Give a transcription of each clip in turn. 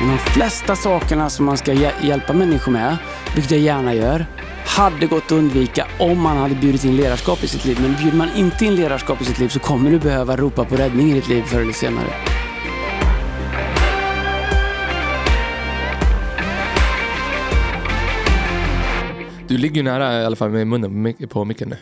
Men de flesta sakerna som man ska hjälpa människor med, vilket jag gärna gör, hade gått att undvika om man hade bjudit in ledarskap i sitt liv. Men bjuder man inte in ledarskap i sitt liv så kommer du behöva ropa på räddning i ditt liv förr eller senare. Du ligger ju nära i alla fall med munnen på micken nu.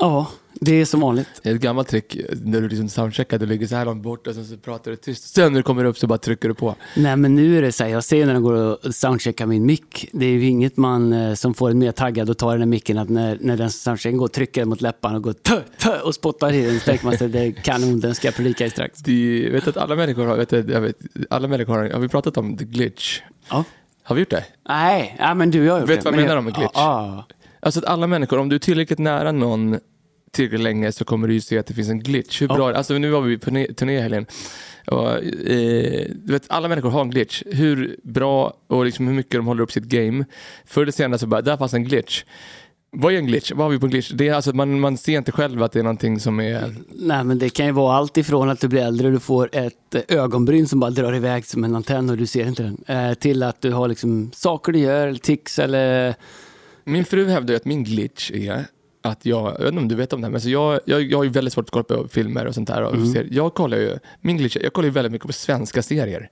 Ja, det är som vanligt. Det är ett gammalt trick när du liksom soundcheckar, du ligger så här långt bort och sen så pratar du tyst. Sen när du kommer upp så bara trycker du på. Nej, men nu är det så här, jag ser när de går och soundcheckar min mick. Det är ju inget man eh, som får en mer taggad att ta den här micken, att när, när den soundchecken går och trycker mot läpparna och går tö, tö och spottar i den, så tänker man sig det är kanon, den ska jag predika i strax. Det jag vet att alla människor har, vet, du, jag vet, alla människor har, har vi pratat om the glitch? Ja. Har vi gjort det? Nej, ja, men du har gjort Vet det. vad jag menar om en glitch? Ja, ja. Alltså att alla människor, om du är tillräckligt nära någon tillräckligt länge så kommer du ju se att det finns en glitch. Hur Ja. bra, alltså nu var vi på turné- turné i helgen. Och, eh, du vet, alla människor har en glitch. Hur bra och liksom hur mycket de håller upp sitt game. Förr eller senare så bara, där fanns en glitch. Vad är en glitch? Vad har vi på glitch? Det är alltså, att man, man ser inte själv att det är någonting som är... Nej, men det kan ju vara allt ifrån att du blir äldre och du får ett eh, ögonbryn som bara drar iväg som en antenn och du ser inte den. Eh, till att du har liksom saker du gör, eller tics eller... Min fru hävdar ju att min glitch är att jag, jag vet inte om du vet om det här, men så jag, jag, jag har ju väldigt svårt att kolla på filmer och sånt där. Och Mm. Jag kollar ju, min glitch, jag kollar ju väldigt mycket på svenska serier.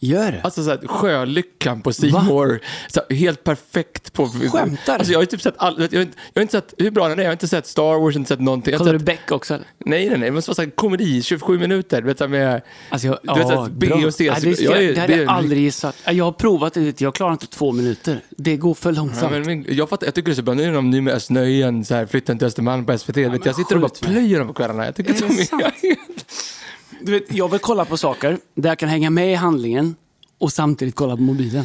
Gör det? Alltså såhär, Sjölyckan på så här, helt perfekt på... Skämtar du? Alltså jag har ju typ sett all, jag, har inte, jag har inte sett, hur bra den är, jag har inte sett Star Wars, inte sett någonting. Jag Kollar du Beck också? Eller? nej, nej, nej, vara så här, komedi, 27 minuter, vet du, med... Alltså jag, Du vet att B och C, Nej, det, jag är- det hade jag aldrig gissat. Jag har provat det, jag klarar inte två minuter. Det går för Ja, långsamt. men, min- jag, fattar, jag tycker det är så bra, nu är de nu med Östnöjen, så här, flytten till Östermalm på SVT. vet, jag sitter och bara plöjer dem på kvällarna. Jag tycker Är det de är... Du vet, jag vill kolla på saker där jag kan hänga med i handlingen och samtidigt kolla på mobilen.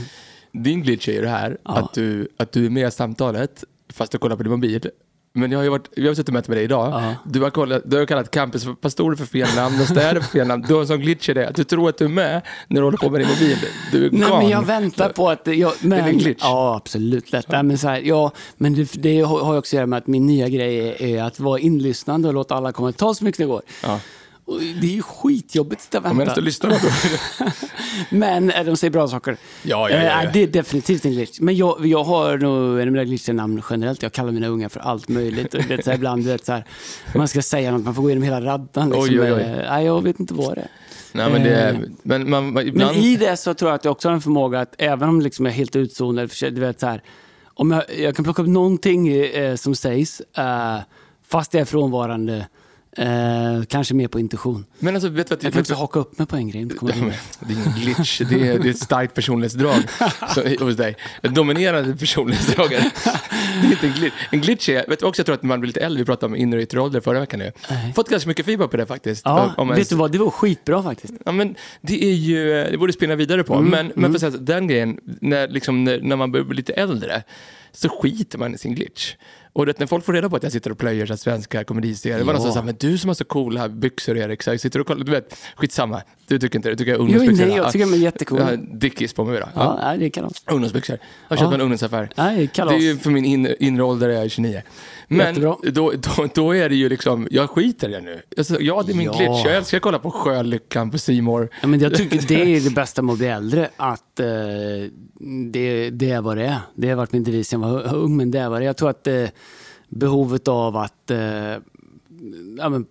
Din glitch är ju det här, Ja. att, du, att du är med i samtalet fast du kollar på din mobil. Men jag har ju varit, vi har suttit och mätt med dig idag. Ja. Du, har kollat, du har kallat campuspastorer för fel namn och städer för fel namn. Du har en sån glitch i det, du tror att du är med när du håller på med din mobil. Du är Nej, gone. men jag väntar på att... Jag, men, är en glitch. Ja, absolut. Lätt. Ja. men så här, ja, men det, det har ju också att göra med att min nya grej är, är att vara inlyssnande och låta alla komma så mycket det går. Ja. Och det är ju skitjobbigt att sitta och Ja, Medan vänta. du lyssnar. Men eh, de säger bra saker. Ja, ja, ja. Eh, Det är definitivt en glitch. Men jag, jag har nog en av mina glitchnamn generellt. Jag kallar mina unga för allt möjligt. Och du vet, så här, ibland, du vet, så här, man ska säga något, man får gå igenom hela raddan. Liksom. Oj, oj, oj. Nej, jag vet inte vad det är. Nej, men det är, men man, man, ibland, Men i det så tror jag att jag också har en förmåga att även om liksom jag är helt utzonad, du vet så här, om jag, jag kan plocka upp någonting eh, som sägs, eh, fast jag är frånvarande, eh, kanske mer på intuition. men alltså, vet du? Jag kan också haka upp mig på en grej. Vidare. Det är ingen glitch, det är, det är ett starkt personlighetsdrag så, hos dig. Ett dominerande personlighetsdrag. det. Det är inte en glitch. En glitch är, vet du också, jag tror att när man blir lite äldre, vi pratade om inre och yttre ålder förra veckan nu. Nej. Fått ganska mycket feedback på det faktiskt. Ja, Om vet ens- du vad, det var skitbra faktiskt. Ja, men det är ju, det borde spinna vidare på. men men för att säga, den grejen, när, liksom, när, när man börjar bli lite äldre, så skiter man i sin glitch. Och det, när folk får reda på att jag sitter och plöjer så svenska komediserier, det var någon som sa, men du som har så coola byxor Erik, så jag sitter och kollar, du vet, skitsamma, du tycker inte det, du tycker är Jo, ungdomsbyxor. nej, jag tycker de är jättecoola. Jag har Dickies på mig då. Ja, nej, det är kalas. Ungdomsbyxor. Jag har köpt Ja. en ungdomsaffär. Nej, Det kalas. är ju för min inre, inre ålder, jag är 29. Men då, då, då är det ju liksom, jag skiter i det nu. Alltså, ja, det är min Ja. glitch. Jag älskar att kolla på Sjölyckan på More. Ja, men jag tycker det är det bästa med att bli äldre, att eh, det, det är vad det är. Det har varit min devis sen jag var ung, men det är vad det är. Jag tror att eh, behovet av att eh, ja, men,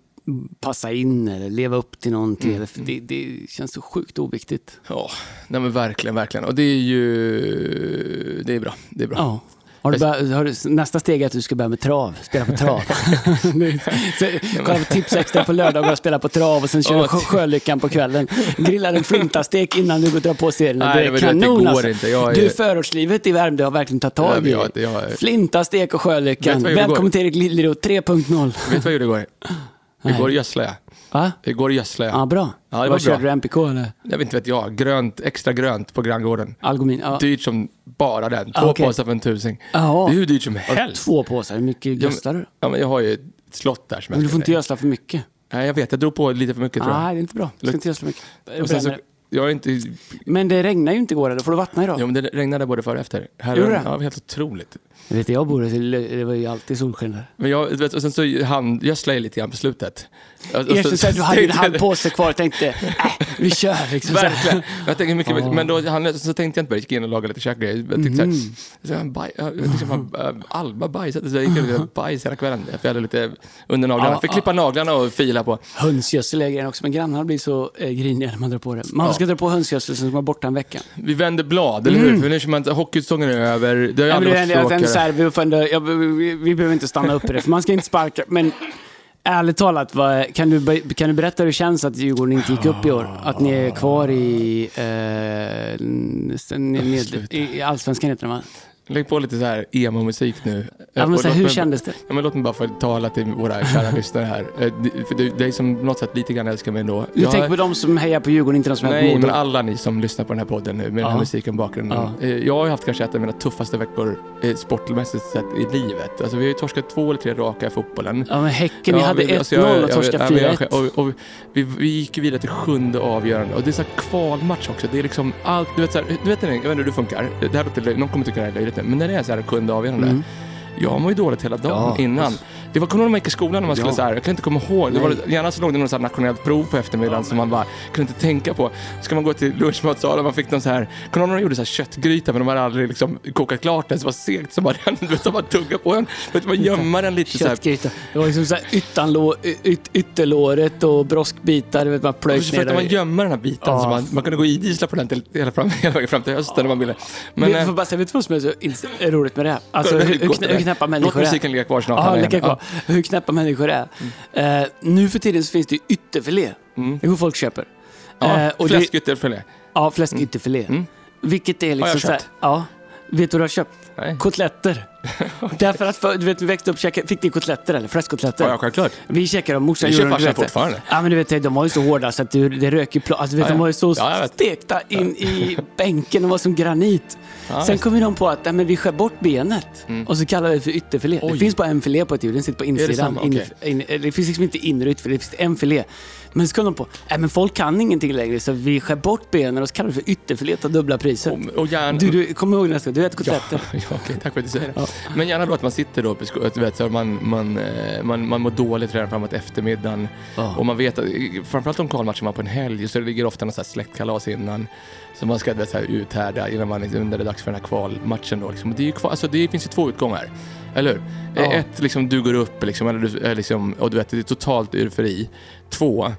passa in eller leva upp till någonting, Mm. för det, det känns så sjukt oviktigt. Ja, nej men verkligen, verkligen. Och det är ju, det är bra. Det är bra. Ja. Har du bör, har du, nästa steg är att du ska börja med trav, spela på trav. kolla på Tips Extra på lördag och spela på trav och sen kör du sjö- Sjölyckan på kvällen. Grillar en flintastek innan du går och drar på serien. Nej, det är vet, det kanon går alltså. inte. Jag är- Du, förortslivet i Värmdö har verkligen tagit tag i jag- det. jag- Flintastek och Sjölyckan. Jag Välkommen till Erik Liljeroth 3.0. Vet du vad jag gjorde igår? Nej. Igår gödslade jag. Va? Igår gödslade jag. Ja, bra. Ja, det var Vad körde bra. du? MPK eller? Jag vet inte vet jag, grönt, extra grönt på granngården. Algomin? Ja. Dyrt som bara den. Två Ah, okej. påsar för en tusing. Jaha. Det är hur dyrt som helst. Två påsar. Hur mycket gödslar du? Ja, men jag har ju ett slott där som Men du får inte gödsla för mycket. Nej, jag vet. Jag drog på lite för mycket tror jag. Nej, det är inte bra. Du ska inte gödsla mycket. Så, Bränner jag är inte... Men det regnar ju inte igår, eller får du vattna idag? Ja, men det regnade både före och efter. Här Gjorde det? Ja, helt otroligt. Jag vet, jag bor det var ju alltid solsken där. Men jag, du vet, och sen så han, jag lite grann på slutet. Och Erkänn att du hade en halv påse kvar och tänkte, äh, vi kör liksom. Här. Verkligen. Jag tänker mycket, Ja. men då, han, så tänkte jag inte på det, gick in och lagade lite käkgrejer. Jag tyckte såhär, så han baj, jag liksom, äh, Alba bajsade, så jag gick och bajs hela kvällen. För jag hade lite under naglarna. Ja, Fick klippa naglarna och fila på. Hönsgödsel är grejen också, men grannarna blir så eh, griniga när man drar på det. Man Ja. ska dra på hönsgödsel som ska vara borta en vecka. Vi vänder blad, eller hur? För nu känner man hockeysäsongen är över. Det har ju aldrig varit tråkigare. Här, vi, vi, vi, behöver inte stanna upp i det, för man ska inte sparka. Men ärligt talat, vad, kan, du, kan du berätta hur det känns att Djurgården inte gick upp i år? Att ni är kvar i, eh, ned, i Allsvenskan heter det va? Lägg på lite så här emo-musik nu. Ja, men så här, hur mig- kändes det? Ja, men låt mig bara få tala till våra kära lyssnare här. Eh, det- För det, det är som på något sätt lite grann älskar mig ändå. Du Jag tänker på de som hejar på Djurgården, inte de som hejar på Nej, men alla ni som lyssnar på den här podden nu med den här Ja. musiken bakgrunden. Ja. Eh, Jag har haft kanske ett av mina tuffaste veckor eh, sportmässigt sett i livet. Alltså vi har ju torskat två eller tre raka i fotbollen. Ja, men Häcken, Ja, hade vi- 1-0 alltså, och torskade vet- ja, men jag- 4-1. Och, och vi, vi gick vidare till sjunde avgörande. Och det är så här kvalmatch också. Det är liksom allt, du vet, så här, du vet, jag vet inte hur du funkar. Det här låter, löj- någon kommer tycka det här är löjligt nu, men när det är så här sjunde avgörande. Mm. Jag mår ju dåligt hela dagen Ja. innan. Det var, kommer du ihåg när man gick i skolan när man skulle Ja. så här, jag kan inte komma ihåg, det var, gärna så låg det något så här nationellt prov på eftermiddagen som man bara kunde inte tänka på. Ska man gå till lunchmatsalen, man fick någon så här, kommer du ihåg när de gjorde så här köttgryta men de hade aldrig liksom kokat klart den så det var segt så bara, de bara tugga på den, vet, man gömma den lite så här. Köttgryta. Det var liksom så här yttanlå, yt, ytterlåret och broskbitar. Vet, man plöjt så ner försökte man där. gömma den här biten Ja. så man, man kunde gå idissla på den till, hela, fram, hela vägen fram till hösten om man ville. Men, Men, får bara säga, vet du vad som är så roligt med det här? Alltså hur, hur, knä, hur knäppa Låt människor är. musiken ligga kvar snart. Ja, kvar. Hur knäppa människor är. Eh, nu för tiden så finns det ju ytterfilé. Mm. Det går folk köper. Ja, Eh, och det, fläskytterfilé. ja, fläskytterfilé. Mm. Vilket är liksom jag så här, köpt? ja. Vet du vad du har köpt? Nej. Kotletter. Därför att för, du vet, vi växte upp, käka, fick ni kotletter eller? Fläskkotletter? Ja, självklart. Vi käkade dem, morsan Det gjorde dem, det. fortfarande. Ja men du vet, de var ju så hårda så att det, det rök ju pla- alltså, vet, Ja, De ja. var ju så Ja, stekta in i bänken, de var som granit. Sen kom vi de på att nej, men vi skär bort benet Mm. och så kallar vi det för ytterfilé. Det Oj. finns bara en filé på ett djur, den sitter på insidan. samma? In, Okej. in, det finns liksom inte inre och ytterfilé, det finns en filé. Men så kom de på, nej men folk kan ingenting längre så vi skär bort benen och så kallar vi det för ytterfilé, tar dubbla priset. Och, och gärna... Du, du, kom ihåg nästa gång, du äter Ja, kotletter. ja, okej, tack för att du säger det. Ja. Men gärna då att man sitter då du vet, så man, man, eh, man, man mår dåligt redan framåt eftermiddagen. Ja. Och man vet att, framförallt om kvalmatchen var på en helg, så det ligger ofta något släktkalas innan. Så man ska så här, uthärda innan man, när det är dags för den här kvalmatchen. Då, liksom. Det, är ju kval, alltså, det finns ju två utgångar. Eller hur? Ja. Eh, Ett, liksom, du går upp liksom, eller du, eh, liksom, och du vet, det är totalt eufori. Två,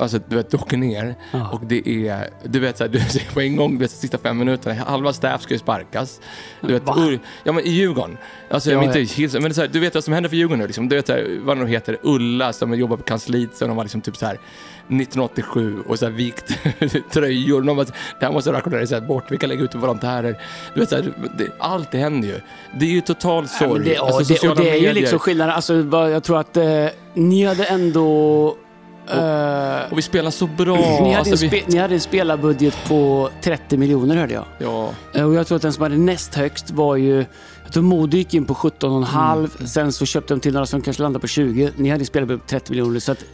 Alltså du vet, du åker ner Ja. och det är, du vet såhär, du ser på en gång, du vet, sista fem minuterna, halva staff ska ju sparkas. Du vet? Ur, ja men i Djurgården. Alltså, Ja, inte, helt- men så här, du vet vad som händer för Djurgården nu liksom. Du vet så här, vad de heter, Ulla som jobbar på kansliet, så de var liksom typ så här 1987 och så här vikt tröjor. De bara, det här måste rationaliseras bort, vi kan lägga ut volontärer. Du vet så här, det, allt det händer ju. Det är ju total Ja, sorg. men det, ja, Alltså, det, och det är ju liksom skillnaden. Alltså, jag tror att eh, ni hade ändå... eh, Och vi spelar så bra. ni, hade alltså, en vi, spe, ni hade en spelarbudget på 30 miljoner hörde jag. ja, Eh, Och jag tror att den som hade näst högst var ju... Jag tror Modo gick in på 17,5. Mm. Sen så köpte de till några som kanske landade på 20. Ni hade en spelarbudget på 30 miljoner. Så att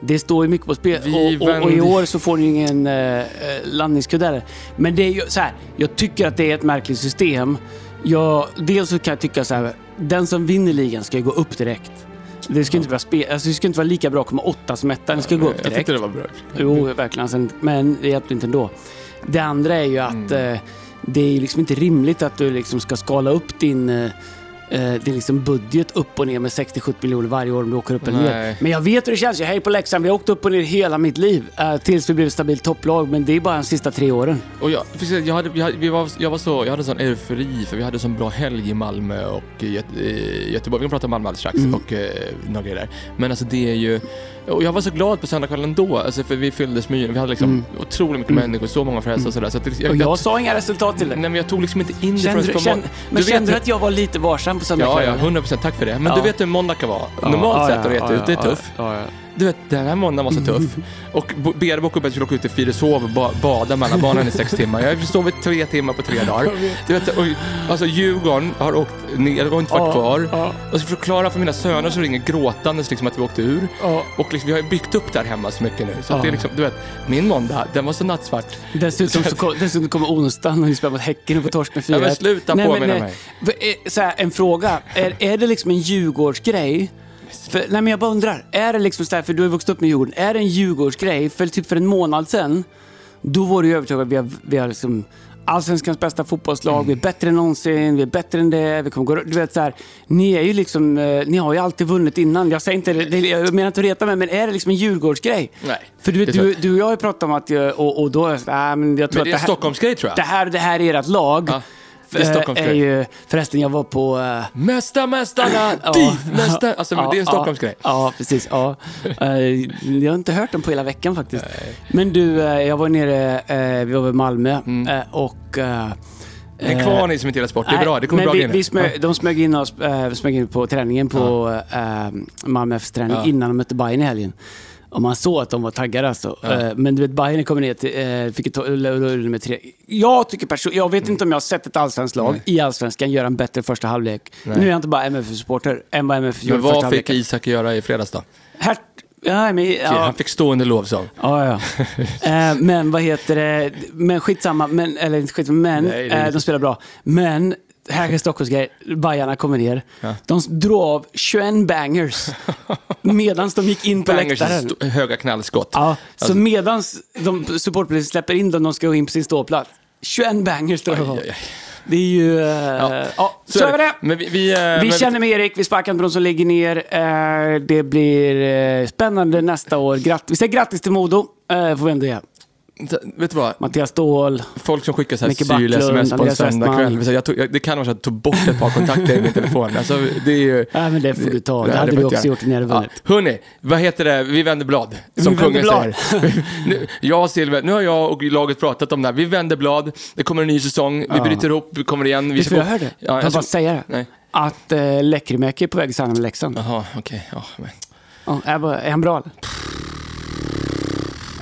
det står ju mycket på spel. Vi Och, och, och i år så får ni ingen eh, eh, landningskuddare. Men det är ju så här. Jag tycker att det är ett märkligt system. Jag, dels så kan jag tycka så här. Den som vinner ligan ska ju gå upp direkt. Det ska inte vara, spe, alltså det ska inte vara lika bra att komma åtta som etta. Den ska gå upp jag direkt. tyckte det var bra. Jo, verkligen. Men det hjälpte inte ändå. Det andra är ju att Mm. eh, det är liksom inte rimligt att du liksom ska skala upp din, eh, eh, din liksom budget upp och ner med 60-70 miljoner varje år om du åker upp eller ner. Men jag vet hur det känns. Jag hejar på Leksand. Vi har åkt upp och ner hela mitt liv eh, tills vi blev ett stabilt topplag. Men det är bara de sista tre åren. Och jag, precis, jag, hade, jag, hade- vi var, jag, var så, jag hade sån eufori för vi hade sån bra helg i Malmö och i Göte, i Göteborg. Vi kan prata om Malmö alldeles strax Mm. och eh, några grejer där. Men alltså det är ju... Och jag var så glad på söndagskvällen då, alltså för vi fylldes med Vi hade liksom Mm. otroligt mycket Mm. människor, så många förhälsade och sådär. Så det, jag, Och jag, jag sa inga resultat till nej, det. men jag tog liksom inte in det förrän du- på må- men vet kände du att jag var lite varsam på Ja, söndagskvällen? ja, 100 procent. Tack för det. Men Ja. du vet hur måndag kan vara. Ja, Normalt ja, sett har du ja, rätt ut, det är ja, tufft. Du vet, den här måndagen var så tuff. Och Bo- Bera bokade upp att jag skulle åka ut till Fyrishov och ba bada mellan banan i sex timmar. Jag har sovit tre timmar på tre dagar. Du vet, och, alltså Djurgården har åkt ner, har inte varit Ja, kvar. ja. Och så förklara för mina söner som ringer gråtandes liksom att vi åkte ur. Ja. Och liksom, vi har ju byggt upp där hemma så mycket nu. Så att Ja. det är liksom, du vet, min måndag, den var så nattsvart. Dessutom, så kom, dessutom kommer onsdagen och ni spelar mot Häcken och får torsk med 4 Ja, men sluta påminna mig. V- eh, Så här, en fråga. Är, är det liksom en Djurgårdsgrej? För, nej men jag bara undrar. Är det liksom så här, för du har vuxit upp med Djurgården. Är det en Djurgårdsgrej? För typ för en månad sedan, då var du ju övertygad att vi har, vi har liksom Allsvenskans bästa fotbollslag, vi är bättre än någonsin, vi är bättre än det, vi kommer gå Du vet så här, ni är ju liksom, eh, ni har ju alltid vunnit innan. Jag säger inte, det, jag menar inte att reta mig, men är det liksom en Djurgårdsgrej? Nej, För du, vet, du, du och jag har ju pratat om att, jag- och, och då, äh, men jag tror Men att det är det en här, Stockholmsgrej tror jag. det här, det här är ert lag. Ja, det är Eh, Stockholmsgrej. är ju, förresten, jag var på... eh, Mästa, mästarna, Ja. DIF, mästa. Alltså ja, det är en ja, Stockholmsgrej. Ja, precis. Ja. Eh, jag har inte hört den på hela veckan faktiskt. Men du, jag var nere, vi var i Malmö eh, och... eh, kvar ni som inte gillar sport, det är nej, bra. Det kommer men bra vi, vi smög, De smög in oss smög in på träningen på äh, Malmö FFs träning Ja. innan de mötte Bayern i helgen. Och man såg att de var taggade alltså. Ja. Eh, men du vet, Bayern kom ner till, eh, fick ett med tre. Jag tycker person, jag vet inte om jag har sett ett allsvenskt lag i allsvenskan göra en bättre första halvlek. Nej. Nu är jag inte bara MFF-supporter än vad MFF gjorde Men första vad fick halvleken. Isak göra i fredags då? Här, ja, men, ja, Han fick stående lovsång. Ja, ja. eh, men vad heter det? Men skitsamma. Men, eller inte skitsamma, men Nej, eh, de spelar bra. Men här är Stockholmsgrej. Bajarna kommer ner. Ja. De drog av 21 bangers medan de gick in på Bangers läktaren. st- höga knallskott. Ja, så Alltså- medan de supportpolisen släpper in dem, de ska gå in på sin ståplats. 21 bangers de av. Det är ju... eh, ja. så är är det. Men vi, vi, eh, Vi känner med Erik, vi sparkar inte på de som ligger ner. Eh, det blir spännande nästa år. Gratt, vi säger grattis till Modo, får vi ändå ge. Vet du vad? Mattias Ståhl. Folk som skickar så här Micke syl Backlund, sms på en Andreas söndag Westman. kväll. Så jag tog, jag, det kan vara så att jag tog bort ett par kontakter i min telefon. Alltså, det är ju... Ja, men det får du ta. Det Ja, hade får vi också gjort när hade vunnit. Ja. Hörni, vad heter det? Vi vänder blad. Som Vi kungen blad. säger. nu, jag och Silver, nu har jag och laget pratat om det här. Vi vänder blad. Det kommer en ny säsong. Vi bryter upp. Vi kommer igen. Vi du vad jag hörde? Ja, jag kan ska- bara säga det. Nej. Att eh, Lekkerimäki är på väg att signa med Leksand. Jaha, okej. Ja, men. Ja, är han bra eller?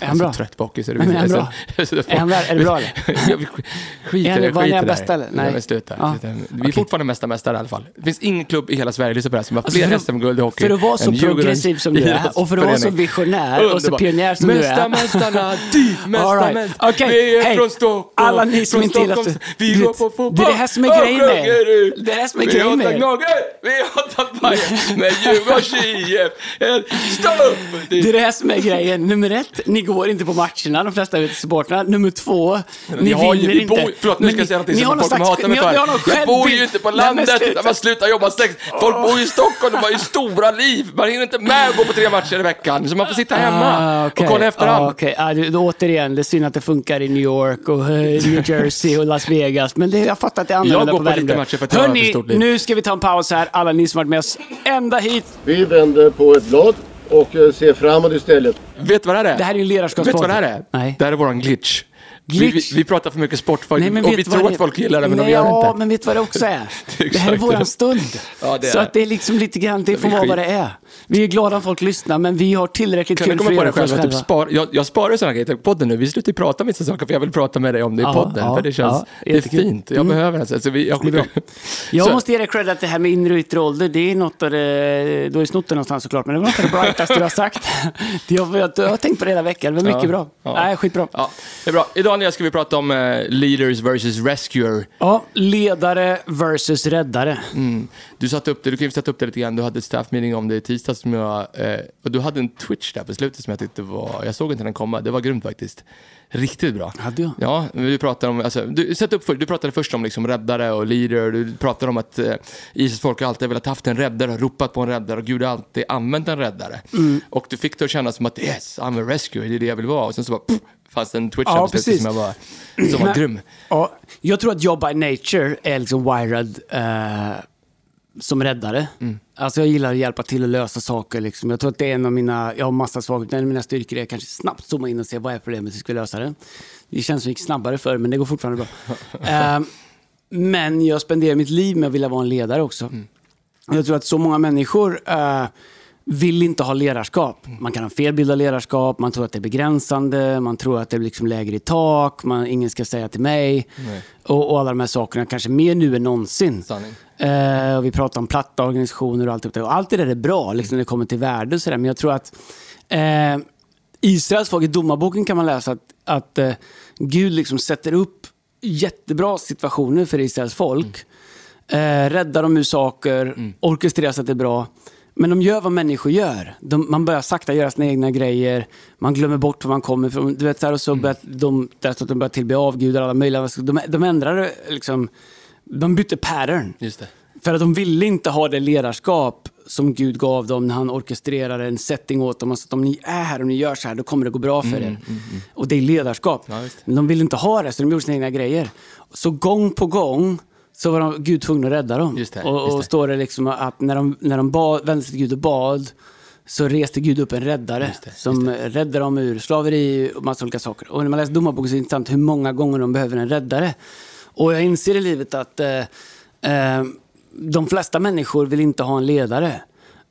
Är han bra? så trött bakis. Är, är han bra? Är han där? Är det bra, eller? Vi Skit i det. var han skit i det. bästa, eller? Nej. Nej, sluta. Ja. Vi är Okej. fortfarande mesta mästare i alla fall. Det finns ingen klubb i hela Sverige, lyssna på det här, som har Alltså, fler SM-guld i hockey För att vara så progressiv som du är och för att vara så visionär och så pionjär som du Mästa är. mästarna, DIF, mästa All right. mästarna. Vi är från Stockholm. Alla ni som inte gillar-. Vi går på fotboll. det är det här som är grejen med. Det är det här som är Vi grejen med hatar er. Gnaget, vi hatar Bajen, men Djurgårdens IF stopp. Det är det här som är grejen. Nummer ett, ni går inte på matcherna, de flesta supportrarna. Nummer två, ni ju, vinner vi inte. bor, förlåt, nu ska jag säga någonting som folk kommer hata mig ni har- för. ni Jag bor ju inte på Nej, landet, sluta. man slutar jobba sex. Folk bor ju i Stockholm, de har ju stora liv. Man hinner inte med att gå på tre matcher i veckan, så man får sitta hemma Ah, okej. och kolla efterhand. Ah, okej. ah, du, då, återigen, det är synd att det funkar i New York och eh, New Jersey och Las Vegas. Men det, jag fattar att det är annorlunda Jag går på lite Värmdö. matcher för att jag har för stort liv. nu ska vi ta en paus här. Alla ni som varit med oss ända hit. Vi vänder på ett blad och eh, ser framåt istället. Vet du vad det här är? Det här är ju en Vet du vad det här är? Nej. Det här är våran glitch. Vi, vi, Glitch? vi pratar för mycket sport Nej, men och vi tror det- att folk gillar det, men Nej, de gör det ja, inte. men vet du vad det också är? Det är det här är våran det. stund. Ja, det så är att det är liksom lite grann, det får vara vad det är. Vi är glada om folk lyssnar, men vi har tillräckligt Kan kul för att det göra för själv? oss Att typ själva. spar, jag, jag sparar sådana grejer till podden nu. Vi slutar ju prata om vissa saker för jag vill prata med dig om det i Ja, podden. ja, för det känns, det är fint. Jag Mm. behöver det. Alltså, vi, jag, Det är. Jag måste ge dig cred att det här med inre och yttre ålder, det är något av det, du har ju snott det någonstans såklart, men det var något av det brightaste du har sagt. Det jag, jag har tänkt på det hela veckan, det var mycket bra. ja. Nej, skitbra. Ja, det är bra. Idag Nia, ska vi prata om eh, leaders versus rescuer. Ja, ledare versus räddare. Mm. Du satte upp det, du kan ju sätta upp det lite grann. Du hade ett staff meeting om det i tisdags som jag, eh, och du hade en twitch där på slutet som jag tyckte var, jag såg inte den komma, det var grymt faktiskt. Riktigt bra. Hade jag? Ja, vi pratade om, alltså, du, sätt upp för, du pratade först om liksom räddare och leader, du pratade om att eh, Israels folk har alltid velat haft en räddare, ropat på en räddare och Gud har alltid använt en räddare. Mm. Och du fick det att kännas som att yes, I'm a rescue, det är det jag vill vara. Och sen så bara, pff, fanns en twitch Ja, som, jag var, som var Men- grym. Ja, jag tror att jag by nature är liksom wired eh, som räddare. Mm. Alltså jag gillar att hjälpa till att lösa saker. Liksom. Jag tror att det är en av mina, jag har massa svagheter, en av mina styrkor är kanske snabbt zooma in och se vad är problemet, hur ska vi lösa det? Det känns som det gick snabbare förr, men det går fortfarande bra. Eh, men jag spenderar mitt liv med att vilja vara en ledare också. Mm. Jag tror att så många människor eh, vill inte ha ledarskap. Man kan ha fel bild av ledarskap, man tror att det är begränsande, man tror att det är liksom lägre i tak, man, ingen ska säga till mig. Och, och, alla de här sakerna, kanske mer nu än någonsin. Eh, och vi pratar om platta organisationer och allt det Och allt det där är bra liksom, när det kommer till värde och sådär. Men jag tror att eh, Israels folk, i domarboken kan man läsa att, att eh, Gud liksom sätter upp jättebra situationer för Israels folk. Mm. Eh, räddar dem ur saker, mm. orkestrerar så att det är bra. Men de gör vad människor gör. De, man börjar sakta göra sina egna grejer. Man glömmer bort var man kommer ifrån. Du vet, så här, och så mm. börjar de, att de börjar tillbe avgudar alla möjliga. De, de ändrar liksom, de bytte pattern. För att de ville inte ha det ledarskap som Gud gav dem när han orkestrerade en setting åt dem. Alltså att om ni är här och ni gör så här, då kommer det gå bra för mm, er. Mm, mm. Och det är ledarskap. Ja, Men de ville inte ha det, så de gjorde sina egna grejer. Så gång på gång så var de, Gud tvungen att rädda dem. Just det, och, och står det liksom att när de, när de bad, vände sig till Gud och bad så reste Gud upp en räddare just det, just som räddade dem ur slaveri och massa olika saker. Och när man läser domarboken så är det intressant hur många gånger de behöver en räddare. Och jag inser i livet att eh, eh, de flesta människor vill inte ha en ledare.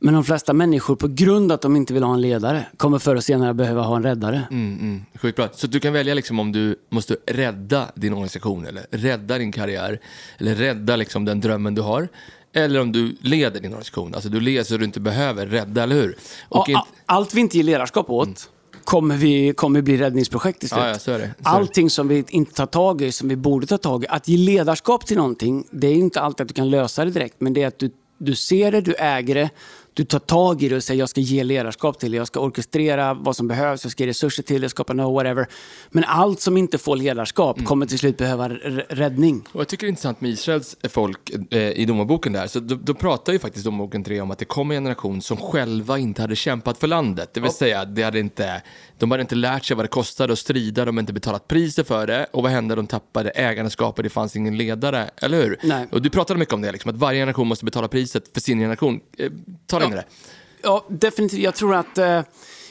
Men de flesta människor, på grund av att de inte vill ha en ledare, kommer förr och senare behöva ha en räddare. Mm, mm. Skitbra. Så du kan välja liksom om du måste rädda din organisation, eller rädda din karriär, eller rädda liksom den drömmen du har. Eller om du leder din organisation. Alltså du leder så du inte behöver rädda, eller hur? Och ja, inte... Allt vi inte ger ledarskap åt, mm kommer vi kommer bli räddningsprojekt i slut. Ja, ja, Allting som vi inte tar tag i, som vi borde ta tag i. Att ge ledarskap till någonting, det är inte alltid att du kan lösa det direkt, men det är att du, du ser det, du äger det, du tar tag i det och säger jag ska ge ledarskap till det, jag ska orkestrera vad som behövs, jag ska ge resurser till det, skapa no whatever. Men allt som inte får ledarskap mm. kommer till slut behöva räddning. Och jag tycker det är intressant med Israels folk eh, i domarboken där, så då, då pratar ju faktiskt domarboken 3 om att det kom en generation som själva inte hade kämpat för landet. Det vill oh. säga, det hade inte, de hade inte lärt sig vad det kostade att strida, de hade inte betalat priser för det. Och vad hände? De tappade ägandeskapet, det fanns ingen ledare, eller hur? Nej. Och du pratade mycket om det, liksom, att varje generation måste betala priset för sin generation. Eh, ta ja. definitivt. Jag tror att eh,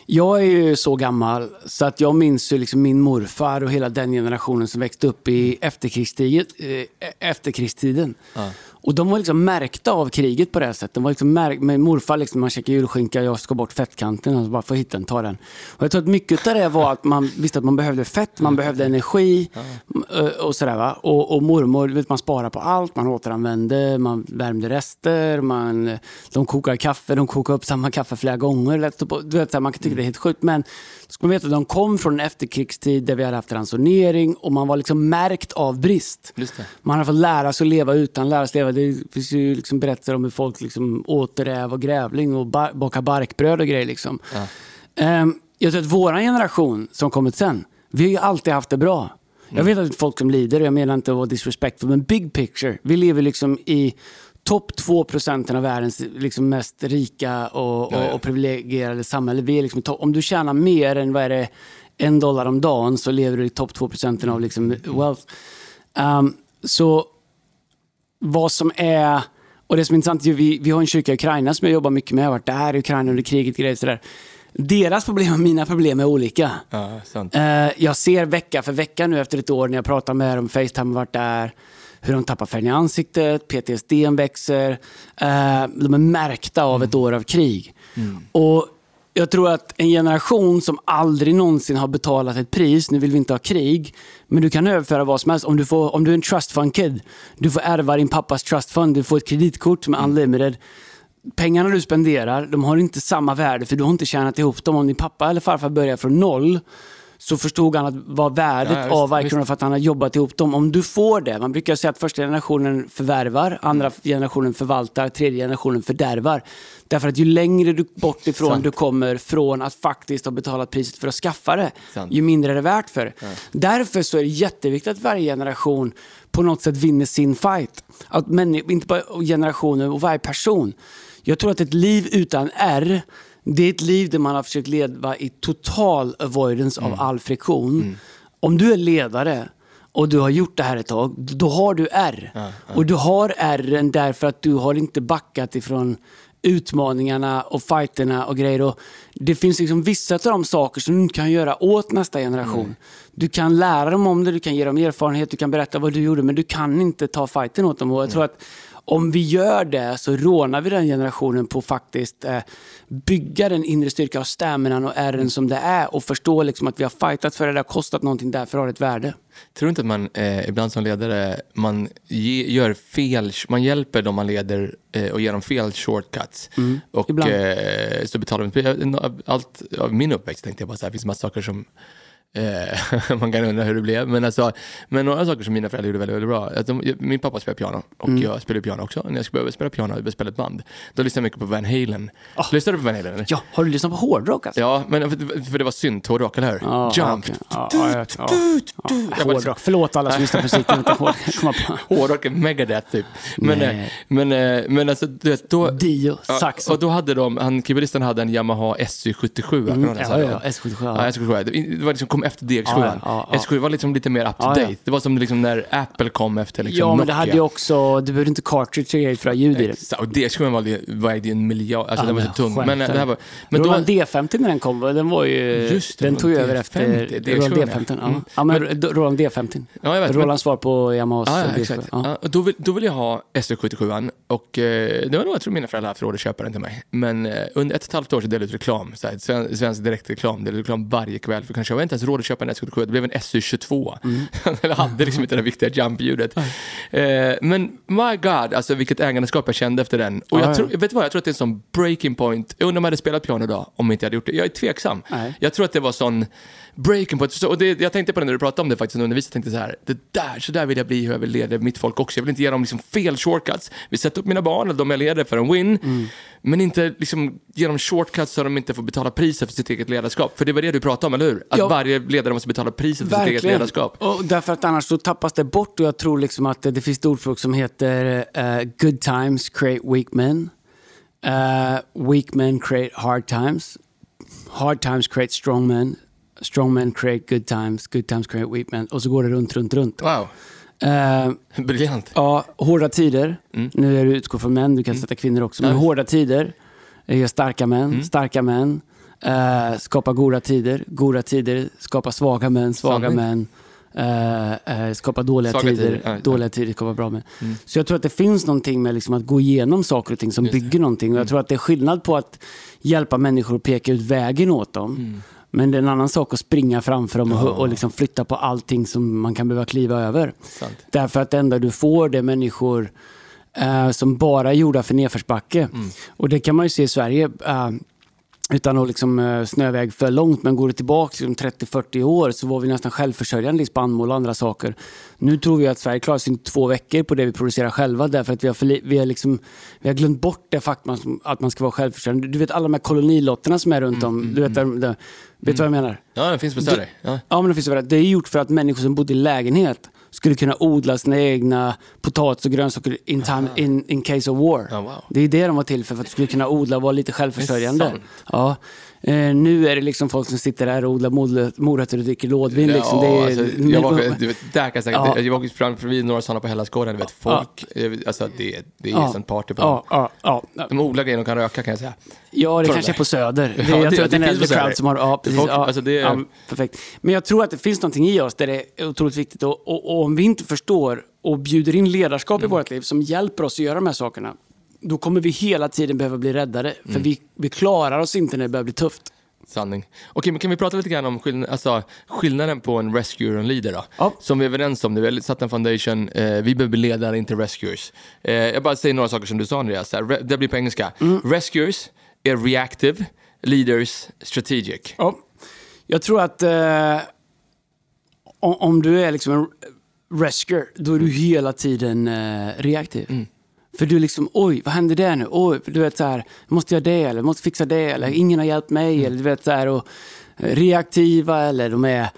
jag är ju så gammal så att jag minns ju liksom min morfar och hela den generationen som växte upp i efterkrigstiden. Eh, efterkrigstiden. Ja. Och de var liksom märkta av kriget på det här sättet. De var liksom märk med morfar, liksom, man käkar julskinka, jag ska bort fettkanten, och bara får hitta den, ta den. Och jag tror att mycket av det var att man visste att man behövde fett, man behövde energi eh, och sådär. Va? Och, och mormor, vet, man sparar på allt, man återanvände, man värmde rester, man, de kokade kaffe, de kokade upp samma kaffe flera gånger. Du vet, man kan tycka det är helt sjukt, men ska man veta att de kom från en efterkrigstid där vi hade haft ransonering och man var liksom märkt av brist. Man har fått lära sig att leva utan, lära sig leva. Det finns ju liksom berättelser om hur folk liksom åt räv och grävling och bar bakade barkbröd och grejer. Liksom. Ja. Um, jag tror att vår generation som kommit sen, vi har ju alltid haft det bra. Mm. Jag vet att folk som lider och jag menar inte att vara disrespectful, men big picture. Vi lever liksom i topp 2 procenten av världens liksom mest rika och, och, och privilegierade samhälle. Vi är liksom om du tjänar mer än vad är det, en dollar om dagen så lever du i topp 2 procenten av liksom wealth. Um, så vad som är... Och det som är intressant, vi, vi har en kyrka i Ukraina som jag jobbar mycket med. Jag har varit där i Ukraina under kriget. Grejer, sådär. Deras problem och mina problem är olika. Ja. Uh, jag ser vecka för vecka nu efter ett år när jag pratar med dem, Facetime har varit där hur de tappar färgen i ansiktet, PTSD växer. Eh, de är märkta av ett år av krig. Mm. Och jag tror att en generation som aldrig någonsin har betalat ett pris, nu vill vi inte ha krig, men du kan överföra vad som helst. Om du, får, om du är en trust fund kid, du får ärva din pappas trust fund, du får ett kreditkort som är unlimited. Pengarna du spenderar, de har inte samma värde för du har inte tjänat ihop dem. Om din pappa eller farfar börjar från noll så förstod han att vad värdet ja, av varje krona för att han har jobbat ihop dem. Om du får det, man brukar säga att första generationen förvärvar, andra generationen förvaltar, tredje generationen fördärvar. Därför att ju längre du bort ifrån Sant. du kommer från att faktiskt ha betalat priset för att skaffa det, Sant. ju mindre är det värt för. Ja. Därför så är det jätteviktigt att varje generation på något sätt vinner sin fight. Att människor, inte bara generationer och varje person. Jag tror att ett liv utan R det är ett liv där man har försökt leva i total avoidance mm. av all friktion. Mm. Om du är ledare och du har gjort det här ett tag, då har du R. Ja, ja. Och du har R därför att du har inte backat ifrån utmaningarna och fighterna och grejer. Och det finns liksom vissa av de saker som du kan göra åt nästa generation. Mm. Du kan lära dem om det, du kan ge dem erfarenhet, du kan berätta vad du gjorde, men du kan inte ta fighten åt dem. Och jag tror att om vi gör det så rånar vi den generationen på att faktiskt eh, bygga den inre styrka och stamminan och ärren som det är och förstå liksom att vi har fightat för det, det har kostat någonting, därför har det ett värde. Tror du inte att man eh, ibland som ledare man ge, gör fel, man hjälper dem man leder eh, och ger dem fel shortcuts. och ibland. eh, så betalar vi, allt av min uppväxt tänkte jag bara så här, det finns massa saker som Eh, man kan undra hur det blev. Men, alltså, men några saker som mina föräldrar gjorde väldigt, väldigt bra. Att de, min pappa spelar piano och jag spelar piano också. När jag skulle behöva spela piano och spela ett band, då lyssnade jag mycket på Van Halen. Lyssnade du på Van Halen? eller? Ja, har du lyssnat på hårdrock alltså? Ja, men för, för det var synt hårdrock, eller hur? Ja, Jump! ja, ja, ja. Hårdrock. Förlåt alla som lyssnar på musik. jag. Hårdrock är Megadeth typ. Men, Nej. eh, men, eh, men alltså, du vet, då... Dio, Ja, saxo. och då hade de, han keyboardisten hade en Yamaha SY77. Mm, ja, ja, SY77, ja. Ja, SY77. Det det var liksom, kom efter DX7. Ja, ja, ja. SY7 var liksom lite mer up to date. Det var som liksom när Apple kom efter liksom Ja, men Nokia. det hade ju också, du behövde inte cartridge för att ha ljud i det. Exakt, Och DX7 var ju- vägde ju en miljard, alltså den var så men tung. Men, eh, det här var, men Roland då, D50 när den kom, den var ju... Just det, den tog ju Roland över efter D50, Roland D7, D15. Ja, mm. ja men Roland D50. Ja, jag vet, men- Rolands svar på Yamahas Ja, ja, D7. exakt. Ja. Ja, då, vill, då vill jag ha SE77 och eh, det var nog jag tror mina föräldrar att köpa den till mig. Men eh, under ett och ett halvt år så delade jag ut reklam, så här, svensk direktreklam, delade ut reklam varje kväll för kanske jag var inte ens råd att köpa en SE77, det blev en SE22. jag hade liksom inte det viktiga jump-ljudet. Eh, men my god, alltså vilket ägandeskap jag kände efter den. Och Ja, jag, ja. tror, vet du vad, jag tror att det är en sån breaking point. Jag undrar om jag hade spelat piano idag om inte jag hade gjort det. Jag är tveksam. Nej. Jag tror att det var sån breaking point. Och det, jag tänkte på det när du pratade om det faktiskt, när jag tänkte så här, det där, så där vill jag bli hur jag vill leda mitt folk också. Jag vill inte ge dem liksom fel shortcuts. Vi sätter upp mina barn, eller de jag leder, för en win. Mm. Men inte liksom ge dem shortcuts så de inte får betala priset för sitt eget ledarskap. För det var det du pratade om, eller hur? Att Ja. varje ledare måste betala priset för sitt eget ledarskap. Och därför att annars så tappas det bort och jag tror liksom att det, finns ett ordspråk som heter eh, good times create weak men. Eh, weak men create hard times. Hard times create strong men. Strong men create good times. Good times create weak men. Och så går det runt, runt, runt. Wow, Eh, briljant. Ja, hårda tider. Nu är det utgå från män, du kan sätta kvinnor också. Men Mm. Hårda tider ger starka män. Mm. Starka män eh, skapar goda tider. Goda tider skapar svaga män. Svaga Sanning. män eh, eh, skapar dåliga Svaga tider. tider, ja, ja. Dåliga tider skapar bra män. Mm. Så jag tror att det finns någonting med liksom att gå igenom saker och ting som Just det. Mm. bygger någonting. Och jag tror att det är skillnad på att hjälpa människor att peka ut vägen åt dem. Mm. Men det är en annan sak att springa framför dem och, och liksom flytta på allting som man kan behöva kliva över. Sant. Därför att det enda du får det är människor eh, som bara är gjorda för nedförsbacke. Mm. Och det kan man ju se i Sverige. Eh, utan att liksom, eh, snöväg för långt, men går det tillbaka liksom 30-40 år så var vi nästan självförsörjande i spannmål och andra saker. Nu tror vi att Sverige klarar sig två veckor på det vi producerar själva därför att vi har, för, vi har, liksom, vi har glömt bort det faktum att man ska vara självförsörjande. Du vet alla de här kolonilotterna som är runt om. Du vet, där, där, vet du vad jag menar? Ja, den finns på Söder. Ja. Ja, men det finns överallt. Det är gjort för att människor som bodde i lägenhet skulle kunna odla sina egna potatis och grönsaker in, time, in, in case of war. Ja, wow. Det är det de var till för, för att du skulle kunna odla och vara lite självförsörjande. Ja. Eh, nu är det liksom folk som sitter där och odlar morö- morötter och dricker lådvin. Liksom. Det är, alltså, jag var, du vet, där kan jag säga, Ja. jag åkte fram förbi några sådana på Hellasgården, vet, folk, eh, alltså det, det är Ja. sånt party på dem. ja, ja, ja. De odlar grejer och kan röka kan jag säga. Ja, det Tror kanske det. är på Söder. Det, Ja, jag det- tror att det är en äldre crowd som har... Ja, precis. Folk- ja, alltså det är- ja, perfekt. Men jag tror att det finns någonting i oss där det är otroligt viktigt. Och, och, och om vi inte förstår och bjuder in ledarskap Mm. i vårt liv som hjälper oss att göra de här sakerna, då kommer vi hela tiden behöva bli räddare. För Mm. vi, vi klarar oss inte när det börjar bli tufft. Sanning. Okej, men kan vi prata lite grann om skill- alltså, skillnaden på en rescuer och en leader då? Ja. Som vi är överens om nu, vi har satt en foundation, eh, vi behöver bli ledare, inte rescuers. Eh, jag bara säger några saker som du sa Andreas, det blir på engelska. Mm. Rescuers är reactive, leaders strategic. Ja. Jag tror att eh, om, om du är liksom en rescuer, då är du hela tiden eh, reaktiv. För du liksom, oj, vad händer där nu? Oj, du vet så här, måste jag det eller måste fixa det eller ingen har hjälpt mig eller du vet så här och eh, reaktiva eller de är,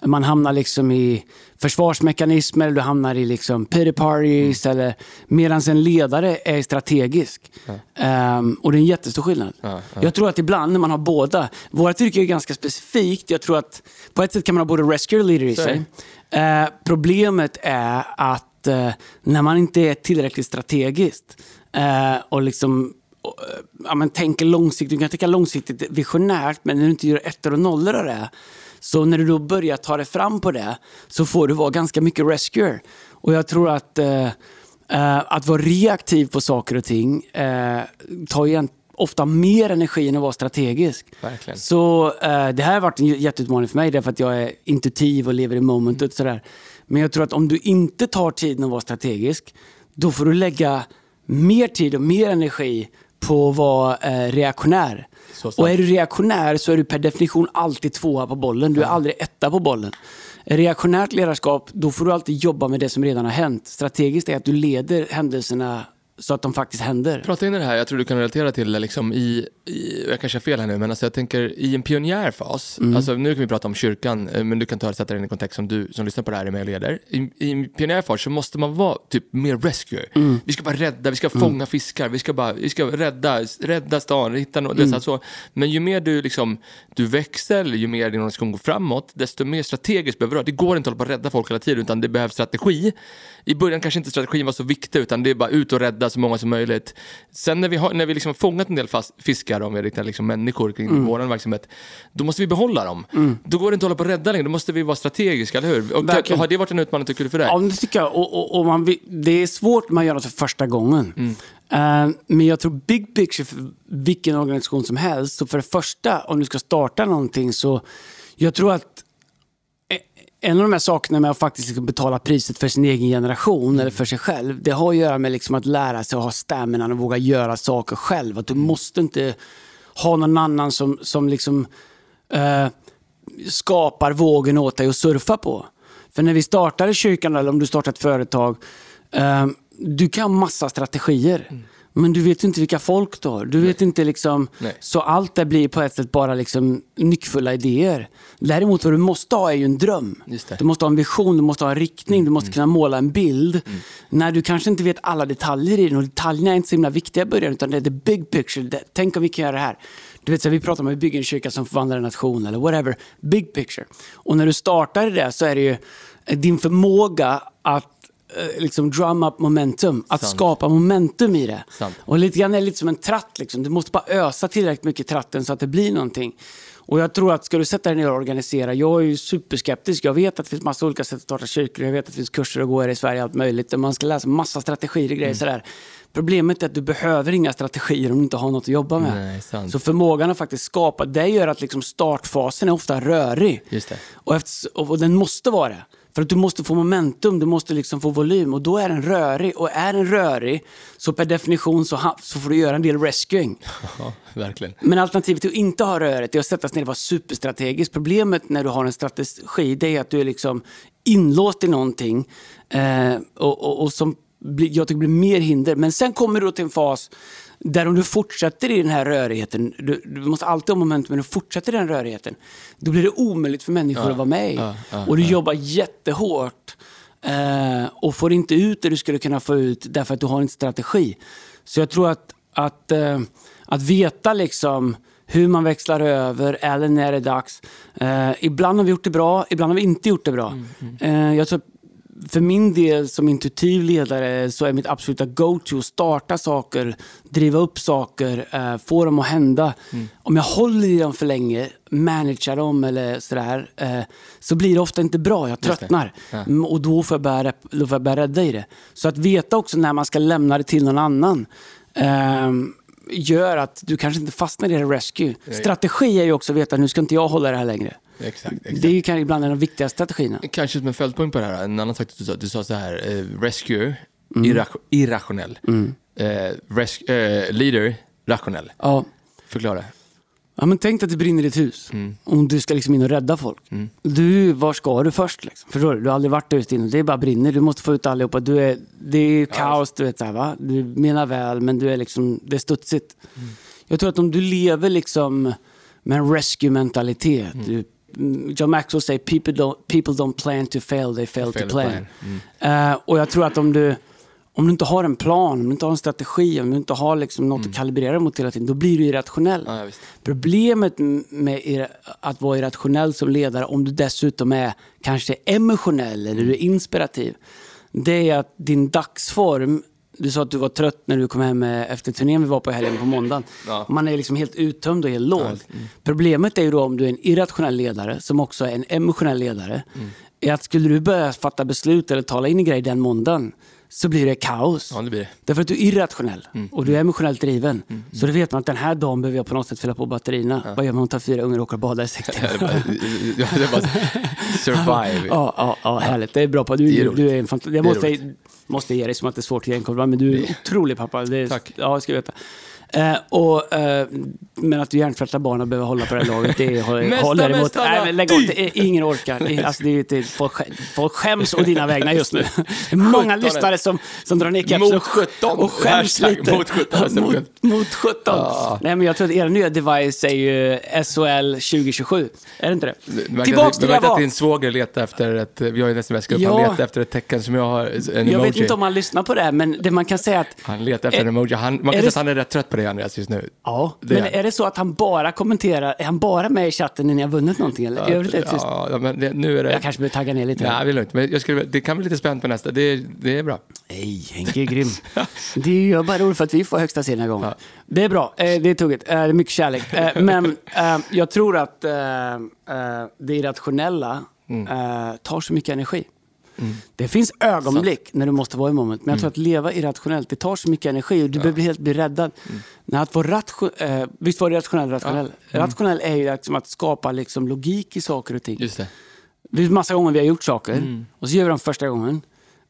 man hamnar liksom i försvarsmekanismer eller du hamnar i liksom pity parties eller medan en ledare är strategisk. Ehm, och det är en jättestor skillnad. Ja. Jag tror att ibland när man har båda, vårt yrke är ganska specifikt. Jag tror att på ett sätt kan man ha både rescue leader i sig. Eh, problemet är att eh, när man inte är tillräckligt strategiskt eh, och liksom och, eh, ja, men tänker långsiktigt, du kan tänka långsiktigt visionärt men när du inte gör ettor och nollor av det så när du då börjar ta dig fram på det så får du vara ganska mycket rescuer. Och jag tror att eh, Eh, att vara reaktiv på saker och ting eh, tar ju ofta mer energi än att vara strategisk. Verkligen. Så det här har varit en jätteutmaning för mig därför att jag är intuitiv och lever i momentet. och Sådär. Men jag tror att om du inte tar tiden att vara strategisk, då får du lägga mer tid och mer energi på att vara eh, reaktionär. Och är du reaktionär så är du per definition alltid tvåa på bollen. Du är aldrig etta på bollen. Reaktionärt ledarskap, då får du alltid jobba med det som redan har hänt. Strategiskt är att du leder händelserna så att de faktiskt händer. Prata in i det här, jag tror du kan relatera till det liksom i, i jag kanske har fel här nu, men alltså jag tänker i en pionjärfas, Mm. alltså nu kan vi prata om kyrkan, eh, men du kan ta sätta det in i kontext som du som lyssnar på det här är med och leder. I, I en pionjärfas så måste man vara typ mer rescue. Mm. Vi ska bara rädda, vi ska fånga fiskar, vi ska bara, vi ska rädda, rädda stan, hitta något, Mm. så. Men ju mer du liksom, du växer, ju mer din organisation går framåt, desto mer strategiskt behöver du vara. Det går inte att hålla på att rädda folk hela tiden, utan det behövs strategi. I början kanske inte strategin var så viktig, utan det är bara ut och rädda så många som möjligt. Sen när vi har, när vi liksom fångat en del fast, fiskar, om vi riktar liksom människor kring Mm. vår verksamhet, då måste vi behålla dem. Då går det inte att hålla på att rädda längre, då måste vi vara strategiska, eller hur? Och Verkligen. har det varit en utmaning tycker du för dig? Ja, det tycker jag. Och, och, och man, det är svårt när man gör något för första gången. Mm. Eh, men jag tror big picture för vilken organisation som helst. Så för det första, om du ska starta någonting så jag tror att en av de här sakerna med att faktiskt liksom betala priset för sin egen generation eller för sig själv, det har att göra med liksom att lära sig att ha stamina och våga göra saker själv. Att du måste inte ha någon annan som, som liksom eh, skapar vågen åt dig att surfa på. För när vi startade kyrkan, eller om du startar ett företag, eh, du kan massa strategier. Men du vet inte vilka folk du har. Du vet inte liksom, Nej. så allt det blir på ett sätt bara liksom nyckfulla idéer. Däremot vad du måste ha är ju en dröm. Du måste ha en vision, du måste ha en riktning, du måste kunna måla en bild. När du kanske inte vet alla detaljer i den och detaljerna är inte så himla viktiga i början utan det är the big picture. Det, tänk om vi kan göra det här. Du vet, så vi pratar om att bygga en kyrka som förvandlar en nation eller whatever. Big picture. Och när du startar det så är det ju eh, din förmåga att liksom drum up momentum. Att Sant. skapa momentum i det. Sant. Och lite grann är det lite som en tratt. Liksom. Du måste bara ösa tillräckligt mycket tratten så att det blir någonting. Och jag tror att ska du sätta dig ner och organisera, jag är ju superskeptisk. Jag vet att det finns massa olika sätt att starta kyrkor, jag vet att det finns kurser att gå i Sverige, allt möjligt. Där man ska läsa massa strategier och Mm. grejer sådär. Problemet är att du behöver inga strategier om du inte har något att jobba med. Nej. Så förmågan att faktiskt skapa, det gör att liksom startfasen är ofta rörig. Just det. Och, efter, och den måste vara det. För att du måste få momentum, du måste liksom få volym och då är den rörig. Och är den rörig så per definition så, så får du göra en del rescuing. Ja, verkligen. Men alternativet till att inte ha röret är att sätta sig ner och vara superstrategisk. Problemet när du har en strategi det är att du är liksom inlåst i någonting eh, och, och, och som blir, jag tycker blir mer hinder. Men sen kommer du till en fas där om du fortsätter i den här rörigheten, du, du måste alltid ha momentum, men du fortsätter i den rörigheten, då blir det omöjligt för människor att vara med ja, ja, och du jobbar jättehårt eh, och får inte ut det du skulle kunna få ut därför att du har en strategi. Så jag tror att, att, eh, att veta liksom hur man växlar över eller när det är dags. Eh, ibland har vi gjort det bra, ibland har vi inte gjort det bra. Eh, jag tror för min del som intuitiv ledare så är mitt absoluta go-to att starta saker, driva upp saker, eh, få dem att hända. Om jag håller i dem för länge, managerar dem eller sådär, eh, så blir det ofta inte bra. Jag tröttnar. Ja. Mm, Och då får, jag börja, då får jag börja rädda i det. Så att veta också när man ska lämna det till någon annan ehm, gör att du kanske inte fastnar i det rescue. Strategi är ju också att veta nu ska inte jag hålla det här längre. Exakt. exakt. Det är ju kanske ibland en av de viktigaste strategierna. Kanske som en följdpoäng på det här, en annan sak du sa, du sa så här, eh, rescue, Mm. irra- irrationell. Eh, res- eh, leader, rationell. Ja. Förklara. Ja, men tänk dig att det brinner i ett hus. Mm. Om du ska liksom in och rädda folk. Du, var ska du först? Liksom? Förstår du? Du har aldrig varit där ute inne. Det bara brinner. Du måste få ut allihopa. Du är, det är kaos, du vet. Så här, va? Du menar väl, men du är liksom, det är studsigt. Mm. Jag tror att om du lever liksom med en rescue-mentalitet. Mm. Du, mm, John Maxwell säger people don't, people don't plan to fail, they fail, Fail to plan. plan. Mm. Eh, och jag tror att om du, om du inte har en plan, om du inte har en strategi, om du inte har liksom något att kalibrera mot hela tiden, då blir du irrationell. Mm. Ja. Problemet med att vara irrationell som ledare, om du dessutom är kanske emotionell eller du är inspirativ, det är att din dagsform, du sa att du var trött när du kom hem eh, efter turnén vi var på helgen på måndagen. Ja. Man är liksom helt uttömd och helt låg. Mm. Problemet är ju då om du är en irrationell ledare, som också är en emotionell ledare, Mm. är att skulle du börja fatta beslut eller tala in i grejer den måndagen, så blir det kaos. Ja, det blir det. Därför att du är irrationell och du är emotionellt driven. Så då vet man att den här dagen behöver jag på något sätt fylla på batterierna. Vad gör man om man tar fyra ungar och åker och badar i sex Ja, ja, bara survive. Ja, ja, ja, härligt. Det är bra på. Du, Det är du är en fant- Jag måste. Måste ge dig som att det är svårt att igenkomma, men du är en otrolig pappa. Det är, Tack. Ja, ska veta. Eh, och, eh, men att du hjärntvättar barnen och behöver hålla på det här laget, det håller, Mästa, håller emot. mästarna, Nej, men lägg av, det är, ingen orkar. Det är- Alltså, det det folk, folk skäms å dina vägnar just nu. Många 17. lyssnare som, som drar ner kepsen och- 17. och skäms lite. mot 17 nästa mot, mot 17. Ja. Nej, men jag tror att era nya device är ju SOL 2027. Är det inte det? Tillbaks till det jag verkar att var. din svåger letar efter ett, vi har ju en sms-grupp, Ja. han letar efter ett tecken som jag har, en Jag emoji. vet inte om han lyssnar på det, här, men det man kan säga att... Han letar efter en emoji. Han, man kan säga att han är rätt trött på det Andreas just nu. Ja, Det men är- är det så att han bara kommenterar, är han bara med i chatten när ni har vunnit någonting? Eller? I övrigt ja, ja, men det, nu är det... Jag kanske behöver tagga ner lite. Nej, det är lugnt. Men jag skulle, det kan bli lite spänt på nästa. Det, det är bra. Nej, Henke är grym. Det gör bara roligt för att vi får högsta serien den här gången. Ja. Det är bra, eh, det är tugget. Eh, Det är mycket kärlek. Eh, Men jag tror att det irrationella Mm. tar så mycket energi. Det finns ögonblick när du måste vara i moment, men jag tror att leva irrationellt, det tar så mycket energi och du behöver helt bli räddad. När att vara eh, visst var det rationell rationell? Rationell är ju liksom att skapa liksom logik i saker och ting. Just det. Det är massa gånger vi har gjort saker Mm. och så gör vi dem första gången.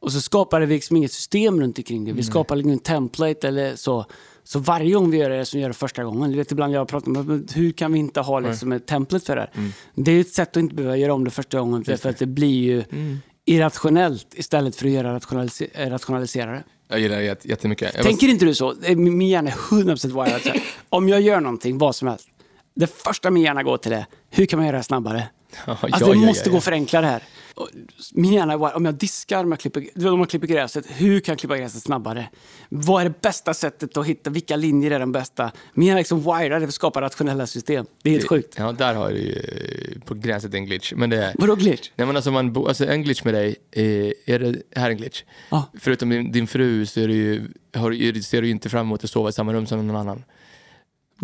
Och så skapar vi liksom inget system runt omkring det. Vi skapar liksom en template eller så. Så varje gång vi gör det som vi gör det första gången. Du vet ibland jag pratar om hur kan vi inte ha liksom ett template för det här. Mm. Det är ett sätt att inte behöva göra om det första gången. För att det blir ju Mm. Irrationellt istället för att göra rationalise- eh, rationalisera det. Jag gillar det jätte- jättemycket. Jag Tänker inte du så? Min hjärna är 100% wired. Om jag gör någonting, vad som helst. Det första min hjärna går till det, hur kan man göra det snabbare? Ja, Alltså ja, det ja, måste gå att förenkla det här. Min hjärna är wired. om jag diskar, om jag klipper, du om jag klipper gräset, hur kan jag klippa gräset snabbare? Vad är det bästa sättet att hitta, vilka linjer är de bästa? Min hjärna är liksom wired för att skapa rationella system. Det är helt sjukt. Ja, där har du ju eh, på gränsen till en glitch. Men det är... Vadå glitch? Nej, men alltså, man, alltså en glitch med dig, eh, är det här är en glitch? Ja. Förutom din, din fru så är det ju, har, du- ser du inte fram emot att sova i samma rum som någon annan.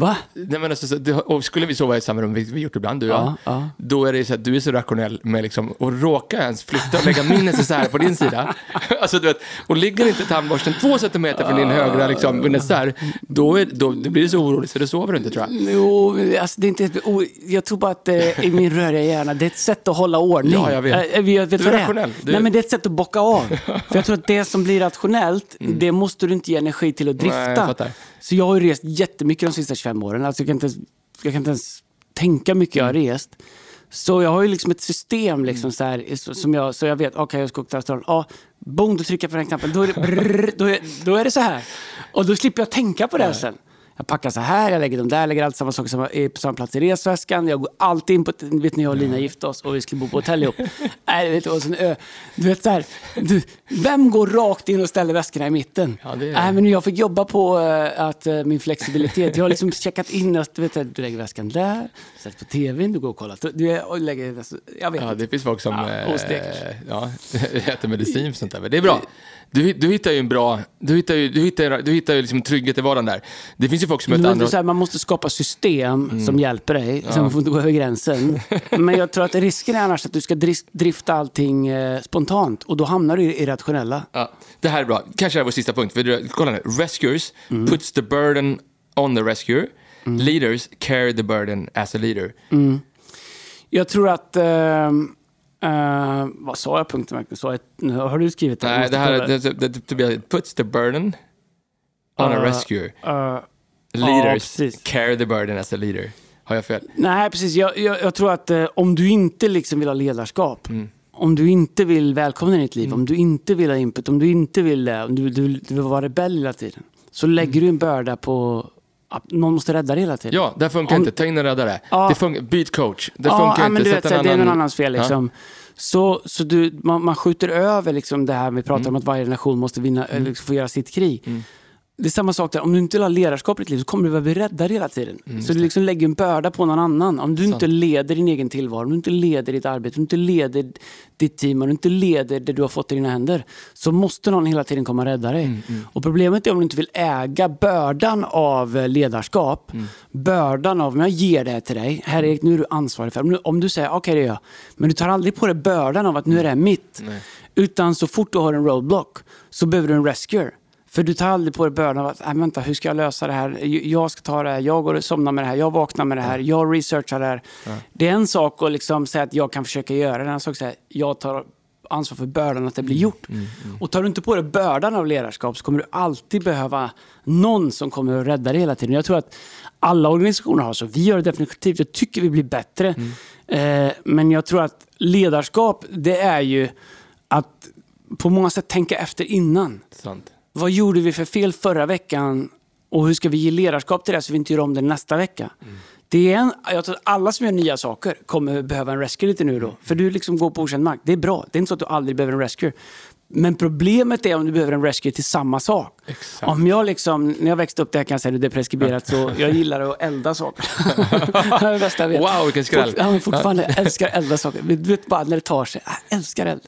Va? Nej, men alltså, och skulle vi sova i samma rum, vilket vi gjort ibland du och jag, Ja, ja. då är det så att du är så rationell med liksom, att råka ens flytta och lägga min necessär på din sida. alltså, du vet, och ligger inte tandborsten två centimeter från din högra liksom, necessär, då, är, då, då blir du så orolig så då sover du inte tror jag. Jo, alltså det är inte... Jag tror bara att eh, i min röriga hjärna, det är ett sätt att hålla ordning. Ja, jag vet. Eh, vet Du är rationell. Du- Nej, men det är ett sätt att bocka av. För jag tror att det som blir rationellt, det måste du inte ge energi till att drifta. Mm. Nej, jag fattar. Så jag har ju rest jättemycket de sista 25 åren. Alltså jag, kan inte, ens- jag kan inte ens tänka mycket jag har Mm. rest. Så jag har ju liksom ett system liksom så här, som jag, så jag vet, okej jag ska åka till Australien. Ja, boom, då trycker jag på den knappen. Då är, det brrr, då, är, då är det så här. Och då slipper jag tänka på det här sen. Jag packar så här, jag lägger dem där, jag lägger allt samma saker som är på samma plats i resväskan. Jag går alltid in på, vet ni, jag och Lina gifte oss och vi skulle bo på hotell ihop. Nej, vet du, sån ö. du vet så här, du, vem går rakt in och ställer väskorna i mitten? Ja, det är- Nej, men jag fick jobba på eh, att, eh, min flexibilitet. Jag har liksom checkat in att du, vet, du lägger väskan där, sätter på tvn, du går och kollar. Du, och lägger, jag vet Ja, inte. det finns folk som Ja, ostekers. ja, äter medicin och sånt där. Men det är bra. Du, du hittar ju en bra, du hittar ju, du hittar, du hittar ju liksom trygghet i vardagen där. Det finns ju folk som möter andra... så här, man måste skapa system som hjälper dig, så man får inte gå över gränsen. Men jag tror att risken är annars att du ska drifta allting eh, spontant och då hamnar du i det irrationella. Ja, det här är bra. Kanske är vår sista punkt. För kolla nu. Rescuers puts the burden on the rescuer. Leaders carry the burden as a leader. Jag tror att... ehm, eh, vad sa jag punkten? Sa jag, nu har du skrivit det? Nej, det här det blir puts the burden on a Uh, rescuer. Eh, Leaders precis. carry the burden as a leader. Har jag fel? Nej, precis. Jag, jag, jag tror att eh, om du inte liksom vill ha ledarskap, Mm. om du inte vill välkomna i ditt liv, om du inte vill ha input, om du inte vill det, om du, du, du vill vara rebell hela tiden, så lägger du en börda på någon måste rädda dig hela tiden. Ja, det funkar Om- inte. Ta in en räddare. Ja. Det funkar. Byt coach. Det ja, funkar ja, inte. du vet, en det är någon annan- annans fel. Liksom. Så, så du, man, man skjuter över liksom det här vi pratar Mm. om att varje nation måste vinna, eller liksom få göra sitt krig. Det är samma sak där, om du inte vill ha ledarskap i ditt liv så kommer du behöva bli räddad hela tiden. så du liksom lägger en börda på någon annan. Om du inte leder din egen tillvaro, om du inte leder ditt arbete, om du inte leder ditt team, om du inte leder det du har fått i dina händer, så måste någon hela tiden komma och rädda dig. Och problemet är om du inte vill äga bördan av eh, ledarskap, bördan av, om jag ger det här till dig, här Erik, nu är du ansvarig för det. Om du, om du säger, okej det gör jag, men du tar aldrig på dig bördan av att nu är det här mitt. Utan så fort du har en roadblock så behöver du en rescuer. För du tar aldrig på dig bördan av att, "Nej, vänta, hur ska jag lösa det här? Jag ska ta det här, jag går och somnar med det här, jag vaknar med det här, jag researchar det här. Det är en sak att liksom säga att jag kan försöka göra det, en annan sak att säga att jag tar ansvar för bördan att det blir gjort. Och tar du inte på dig bördan av ledarskap så kommer du alltid behöva någon som kommer att rädda dig hela tiden. Jag tror att alla organisationer har så. Vi gör det definitivt. Jag tycker vi blir bättre. Eh, men jag tror att ledarskap, det är ju att på många sätt tänka efter innan. Sant. Vad gjorde vi för fel förra veckan och hur ska vi ge ledarskap till det så vi inte gör om det nästa vecka? Det är en, jag tror att alla som gör nya saker kommer behöva en rescue lite nu då. För du liksom går på okänd mark. Det är bra. Det är inte så att du aldrig behöver en rescue. Men problemet är om du behöver en rescue till samma sak. Exakt. Om jag liksom, när jag växte upp, det här kan jag säga, det är preskriberat, så jag gillar att elda saker. det är bästa jag vet. Wow, vilken skräll. Fort, ja, fortfarande älskar att elda saker. Du vet bara när det tar sig. Jag älskar eld.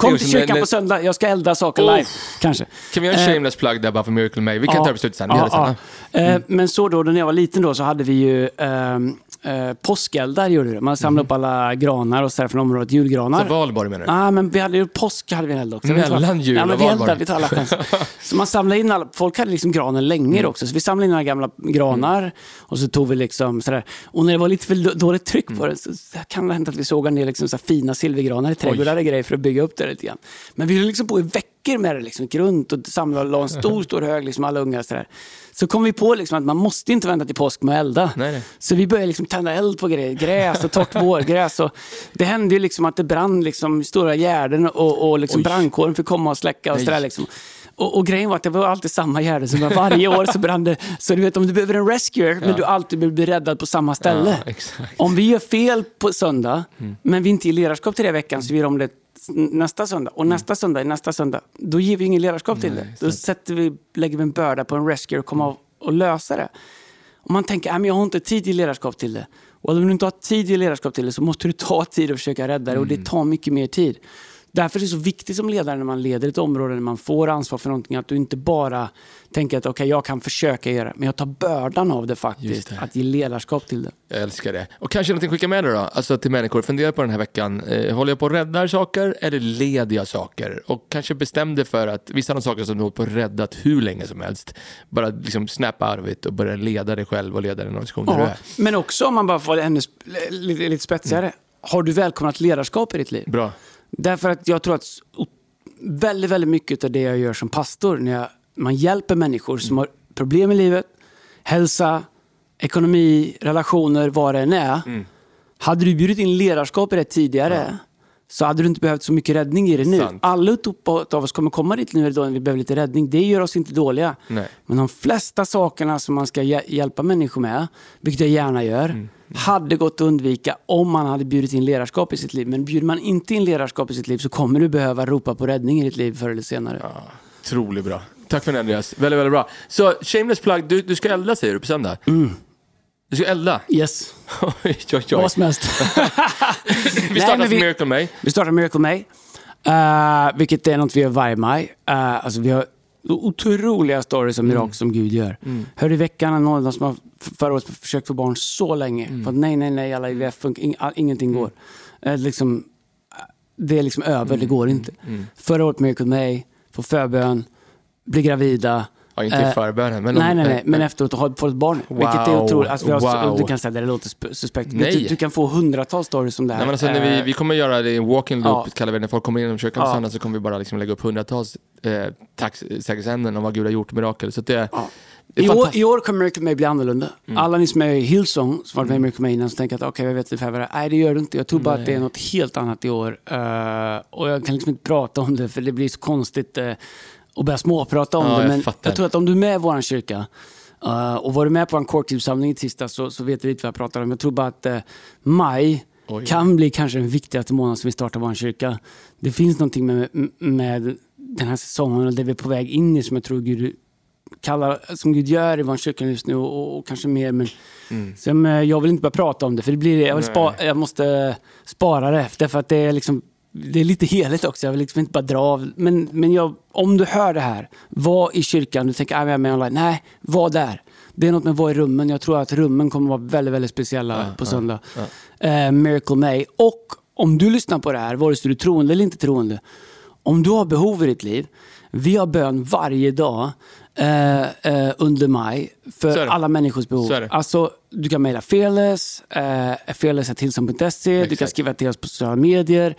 Kom till kyrkan på söndag, jag ska elda saker Oh. live. Kanske. Kan vi göra en Eh, shameless plug där bara för Miracle May? Vi kan ta det på slutet sen. Sen. ja. Eh, Men så då, när jag var liten då, så hade vi ju ehm, eh, påskeldar. Gjorde vi. Man samlade upp alla granar och så där från området, julgranar. Så Valborg menar du? Ja, men vi hade ju påsk hade vi en eld också. Mellan jul ja, men och vi valborg. eldade, vi. Så man samlade in alla, folk hade liksom granen länge Mm. också, så vi samlade in några gamla granar och så tog vi liksom sådär. Och när det var lite för dåligt tryck Mm. på det så så kan det hända att vi såg en del liksom så fina silvergranar i trädgårdar och grejer för att bygga upp det lite grann. Men vi höll liksom på i veckor med det, liksom, gick runt och samlade en stor, stor hög, liksom alla ungar sådär. Så kom vi på liksom att man måste inte vänta till påsk med att elda. Nej, nej. Så vi började liksom tända eld på grejer, gräs och torrt vårgräs. Och det hände ju liksom att det brann liksom stora gärden och, och liksom Oj. brandkåren fick komma och släcka och Nej. sådär. Liksom. Och, och grejen var att det var alltid samma gärde, så varje år så brann det. Så du vet om du behöver en rescuer, men du alltid blir beräddad på samma ställe. Ja. Om vi gör fel på söndag, men vi inte ger ledarskap till det veckan, så vi gör om det nästa söndag och nästa söndag, nästa söndag. Då ger vi ingen ledarskap till Nej, det. Då sätter vi, lägger vi en börda på en rescuer och kommer av och lösa det. Om man tänker att jag har inte tid i ledarskap till det. Och om du inte har tid i ledarskap till det så måste du ta tid att försöka rädda det och det tar mycket mer tid. Därför är det så viktigt som ledare när man leder ett område, när man får ansvar för någonting, att du inte bara tänker att okej, jag kan försöka göra det, men jag tar bördan av det faktiskt, det. att ge ledarskap till det. Jag älskar det. Och kanske någonting att skicka med dig då? Alltså till människor, fundera på den här veckan. Eh, håller jag på att rädda saker eller leder jag saker? Och kanske bestäm dig för att vissa av de saker som du håller på att räddat hur länge som helst, bara liksom snap out of it och börja leda dig själv och leda den organisation där du Ja, är. men också om man bara får det ännu lite, lite spetsigare. Har du välkomnat ledarskap i ditt liv? Bra. Därför att jag tror att väldigt, väldigt mycket av det jag gör som pastor, när jag, man hjälper människor som har problem i livet, hälsa, ekonomi, relationer, vad det än är. Hade du bjudit in ledarskap i det tidigare så hade du inte behövt så mycket räddning i det nu. Sant. Alla av oss kommer komma dit nu då när vi behöver lite räddning. Det gör oss inte dåliga. Nej. Men de flesta sakerna som man ska hjä- hjälpa människor med, vilket jag gärna gör, Mm. hade gått att undvika om man hade bjudit in ledarskap i sitt liv. Men bjuder man inte in ledarskap i sitt liv så kommer du behöva ropa på räddning i ditt liv förr eller senare. Otroligt bra. Tack för den Andreas. Väldigt, väldigt bra. Så shameless plug, du, du ska elda säger du på söndag? Du ska elda? Yes, oj, oj, oj. vad som helst. Vi startar som vi- Miracle May. Vi startar Miracle May, uh, vilket är något vi gör varje maj. Uh, alltså vi har otroliga stories om mirakel som Gud gör. Hörde i veckan någon som har förra året försökt få barn så länge. För att nej, nej, nej, alla IVF funkar, all, ingenting går. Eh, liksom, det är liksom över, det går inte. Förra året Miracle May, få förbön, bli gravida. Ja, inte i Eh, förbönen, men... nej, om- nej, nej, eh, men efteråt ha fått barn. Vilket är Wow, otroligt. Alltså, vi har, wow. Du kan säga att det låter sp- suspekt. Nej. Du, du kan få hundratals stories som det här. Nej, men alltså, när vi, Eh, vi kommer göra det i en walk-in loop, Ja. kallar vi det, när folk kommer in i kyrkan Ja. så kommer vi bara liksom lägga upp hundratals eh, tacksägelseämnen om vad Gud har gjort, mirakel. Så det, Ja. det I år. I år kommer Miracle May bli annorlunda. Mm. Alla ni som är i Hillsong, som varit med i Miracle May innan, som tänker att okej, jag vet ungefär vad det är. Nej, det gör du inte. Jag tror bara att det är något helt annat i år. Eh, och jag kan liksom inte prata om det, för det blir så konstigt uh, att börja småprata om Ja, det. jag Men fattar. jag tror att om du är med i vår kyrka, eh, och var du med på en korttidssamling i tisdag så, så vet du lite vad jag pratar om. Jag tror bara att eh, maj Oj. kan bli kanske den viktigaste månaden som vi startar vår kyrka. Det finns någonting med, med den här säsongen och det vi är på väg in i som jag tror Gud kallar, som Gud gör i vår kyrka just nu och, och kanske mer. Men, så, men jag vill inte bara prata om det för det blir, jag, spa, jag måste spara det därför att det är, liksom, det är lite heligt också. Jag vill liksom inte bara dra av. Men, men jag, om du hör det här, var i kyrkan, du tänker att jag är med online. Nej, var där. Det är något med att vara i rummen. Jag tror att rummen kommer vara väldigt, väldigt speciella på söndag. Eh, Miracle May. Och om du lyssnar på det här, vare sig du är troende eller inte troende. Om du har behov i ditt liv, vi har bön varje dag eh, eh, under maj för alla människors behov. Alltså, du kan mejla fearless, eh, fearless.hillsong.se, du kan skriva till oss på sociala medier.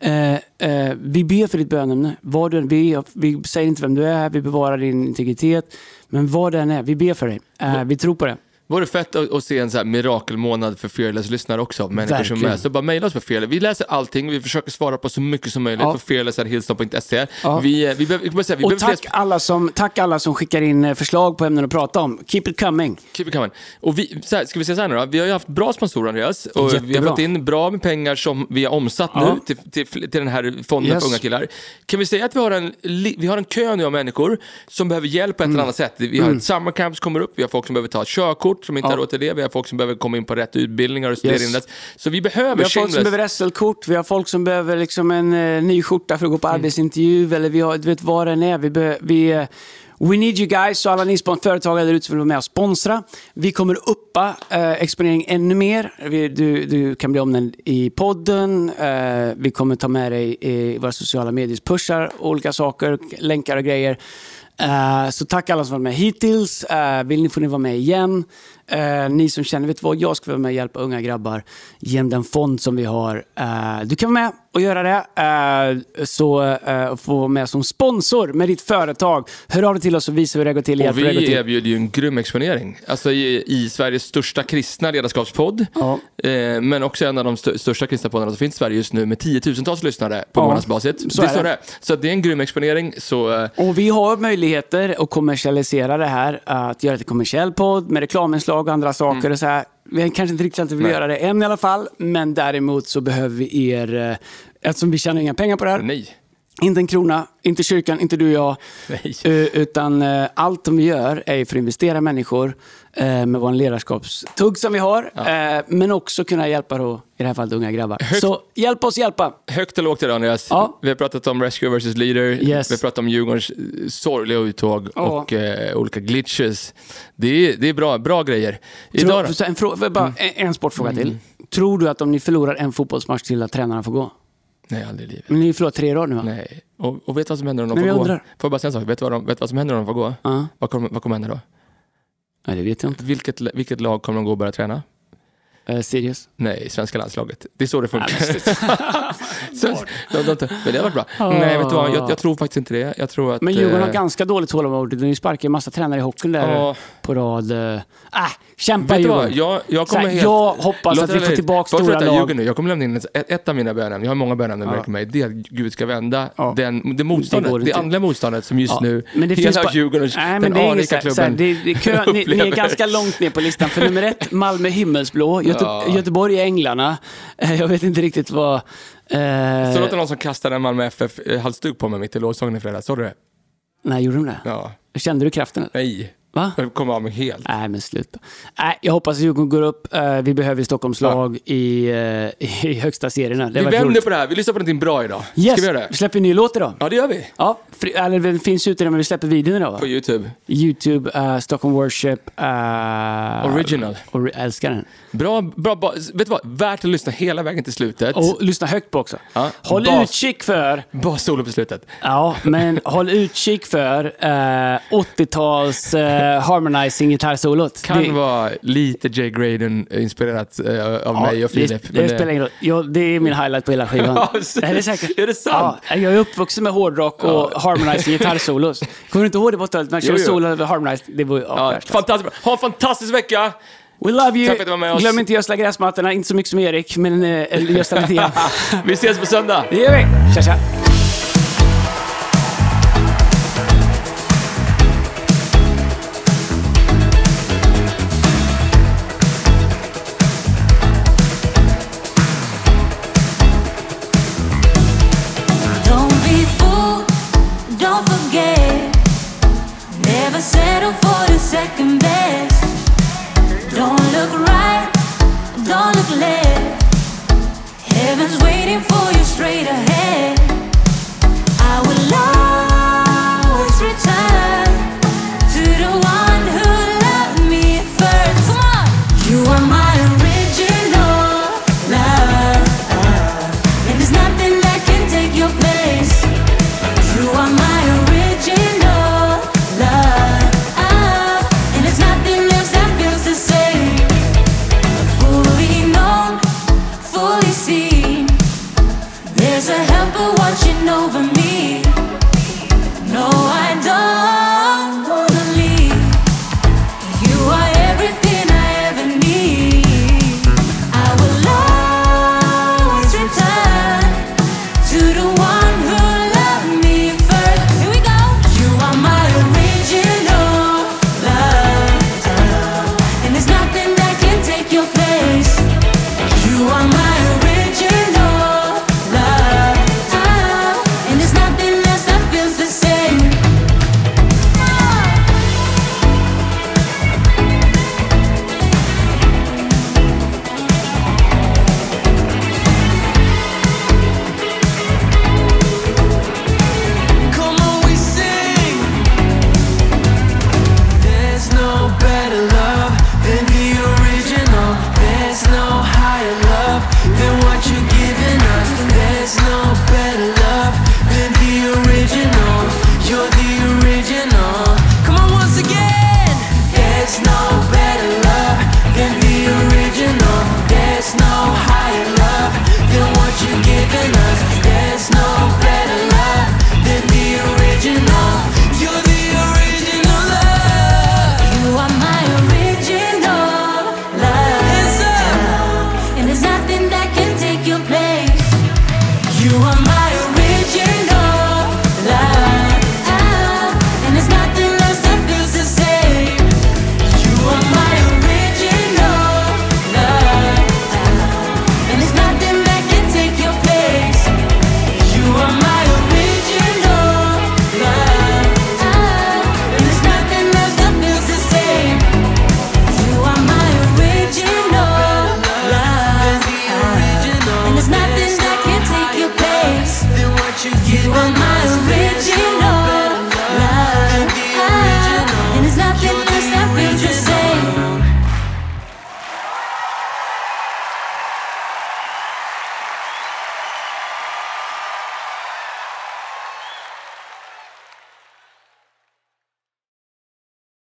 Eh, eh, vi ber för ditt bönämne. Vad du ber, vi säger inte vem du är, vi bevarar din integritet. Men vad det än är, vi ber för dig. Eh, vi tror på det. Vore fett att, att se en så här mirakelmånad för Fearless-lyssnare också. Människor som Verkligen. är. Så bara mejla oss på Fearless. Vi läser allting, vi försöker svara på så mycket som möjligt Ja. på fearless.hillsong.se. Ja. Vi, eh, vi, behöver- säga, vi Och tack fler- alla, som, tack alla som skickar in eh, förslag på ämnen att prata om. Keep it coming. Keep it coming. Och vi, så här, ska vi säga så här nu då? Vi har ju haft bra sponsorer Andreas. Och vi har fått in bra med pengar som vi har omsatt Ja. nu till, till, till den här fonden Yes. för unga killar. Kan vi säga att vi har en, vi har en kö nu av människor som behöver hjälp på ett Mm. eller annat sätt. Vi har ett summercamp som kommer upp, vi har folk som behöver ta ett körkort som inte Ja. har råd till det, vi har folk som behöver komma in på rätt utbildningar och studera Yes. in. Så vi behöver Vi har folk som shameless. behöver SL-kort, vi har folk som behöver liksom en eh, ny skjorta för att gå Mm. på arbetsintervju, eller vi har, du vet vad det än är. Vi, be, vi, eh, we need you guys, så alla ni företagare där ute som vill vara med och sponsra. Vi kommer uppa eh, exponering ännu mer. Vi, du, du kan bli omnämnd i podden, eh, vi kommer ta med dig i våra sociala medier, pushar olika saker, länkar och grejer. Eh, så tack alla som varit med hittills. Uh, vill ni får ni vara med igen. Eh, ni som känner, vet du vad, jag ska vara med och hjälpa unga grabbar genom den fond som vi har. Eh, du kan vara med och göra det. Eh, så eh, få vara med som sponsor med ditt företag. Hör av dig till oss så visar vi hur det går till. Och vi till. erbjuder ju en grym exponering. Alltså i, i Sveriges största kristna ledarskapspodd. Ja. Eh, men också en av de st- största kristna poddarna som finns i Sverige just nu med tiotusentals lyssnare på Ja, månadsbasis. så det är står det. det. Så det är en grym exponering. Så, eh, Och vi har möjligheter att kommersialisera det här, att göra det till kommersiell podd med reklaminslag och andra saker. Och så här. Vi kanske inte riktigt vill Nej. göra det än i alla fall, men däremot så behöver vi er, eh, eftersom vi tjänar inga pengar på det här, nej. inte en krona, inte kyrkan, inte du och jag, Nej. eh, utan eh, allt som vi gör är för att investera människor eh, med vår ledarskapstugg som vi har, eh, men också kunna hjälpa då, i det här fallet unga grabbar. Så hjälp oss hjälpa! Högt och lågt idag Andreas. Ja. Vi har pratat om Rescue vs Leader, Yes. vi har pratat om Djurgårdens eh, sorgliga uttåg Ja. och eh, olika glitches. Det är, det är bra, bra grejer. Idag Tror, en, frå- bara, en, en sportfråga till. Tror du att om ni förlorar en fotbollsmatch till att tränarna får gå? Nej, aldrig i livet. Men ni har förlorat tre rad nu va? Nej. Och, och vet du vad som händer om de Nej, får gå? undrar. Får jag bara säga en sak? Vet du vad, de, vet vad som händer om de får gå? Ja. Vad kommer, vad kommer hända då? Nej, det vet jag inte. Vilket, vilket lag kommer de gå och börja träna? Uh, Sirius? Nej, svenska landslaget. Det är så det funkar. men så, de, de, de, men det har varit bra. Nej, vet du vad? Jag, jag tror faktiskt inte det. Jag tror att... Men Djurgården har eh, ganska dåligt tålamod. De sparkar ju massa tränare i hockeyn där Ja. på rad. Uh, äh, kämpa? Djurgården! Jag, jag kommer här, helt... jag hoppas att vi det- får tillbaka stora lag. nu. Jag kommer lämna in ett, ett av mina bönämnen. Jag har många bönämnen Ja. mig. Det är att Gud ska vända Ja. den, det Det motståndet, det, inte. andliga motståndet som just Ja, nu men det hela finns Djurgårdens, Nej, men den det anrika klubben det, det, kö, ni, ni är ganska långt ner på listan. För nummer ett, Malmö himmelsblå. Göte, Ja. Göteborg är Änglarna. Eh, Jag vet inte riktigt vad... eh, Så låter någon som kastade en Malmö FF-halsduk på mig mitt i lovsången i fredags. Såg du det? Nej, gjorde de det? Ja. Kände du kraften? eller? Nej. Va? Jag kom av mig helt. Nej, men sluta. Nej, jag hoppas att Djurgården går upp. Eh, Vi behöver Stockholms lag i, eh, i högsta serierna. Det Vi vänder roligt. på det här. Vi lyssnar på någonting bra idag. Yes, Ska vi göra det? vi släpper en ny låt idag. Ja, det gör vi. Ja, fri, eller den finns ute men vi släpper videon idag va? På YouTube. Youtube, uh, Stockholm Worship. Uh, Original. Och jag älskar den. Bra, bra, bra. Vet du vad? Värt att lyssna hela vägen till slutet. Och lyssna högt på också. Ja, Håll bas. utkik för, Bara solo på slutet. ja, men håll utkik för uh, 80-tals uh, harmonizing gitarrsolot. Kan Det- vara lite Jay Graydon inspirerat eh, av Ja, mig och Filip. Det, det spelar ingen roll. Ja, det är min highlight på hela skivan. Ja, är det säkert? är det sant? Ja, jag är uppvuxen med hårdrock och harmonizing gitarrsolos. Kommer du inte ihåg det på 80-talet? Man körde jo. solo över harmonized. Det var ja, Ja, världsklass. fantastiskt bra. Ha en fantastisk vecka! We love you! Glöm inte att gödsla gräsmattorna. Inte så mycket som Erik, men uh, gödsla lite grann. Vi ses på söndag! Det gör vi! Tja, tja! Heaven's waiting for you straight ahead.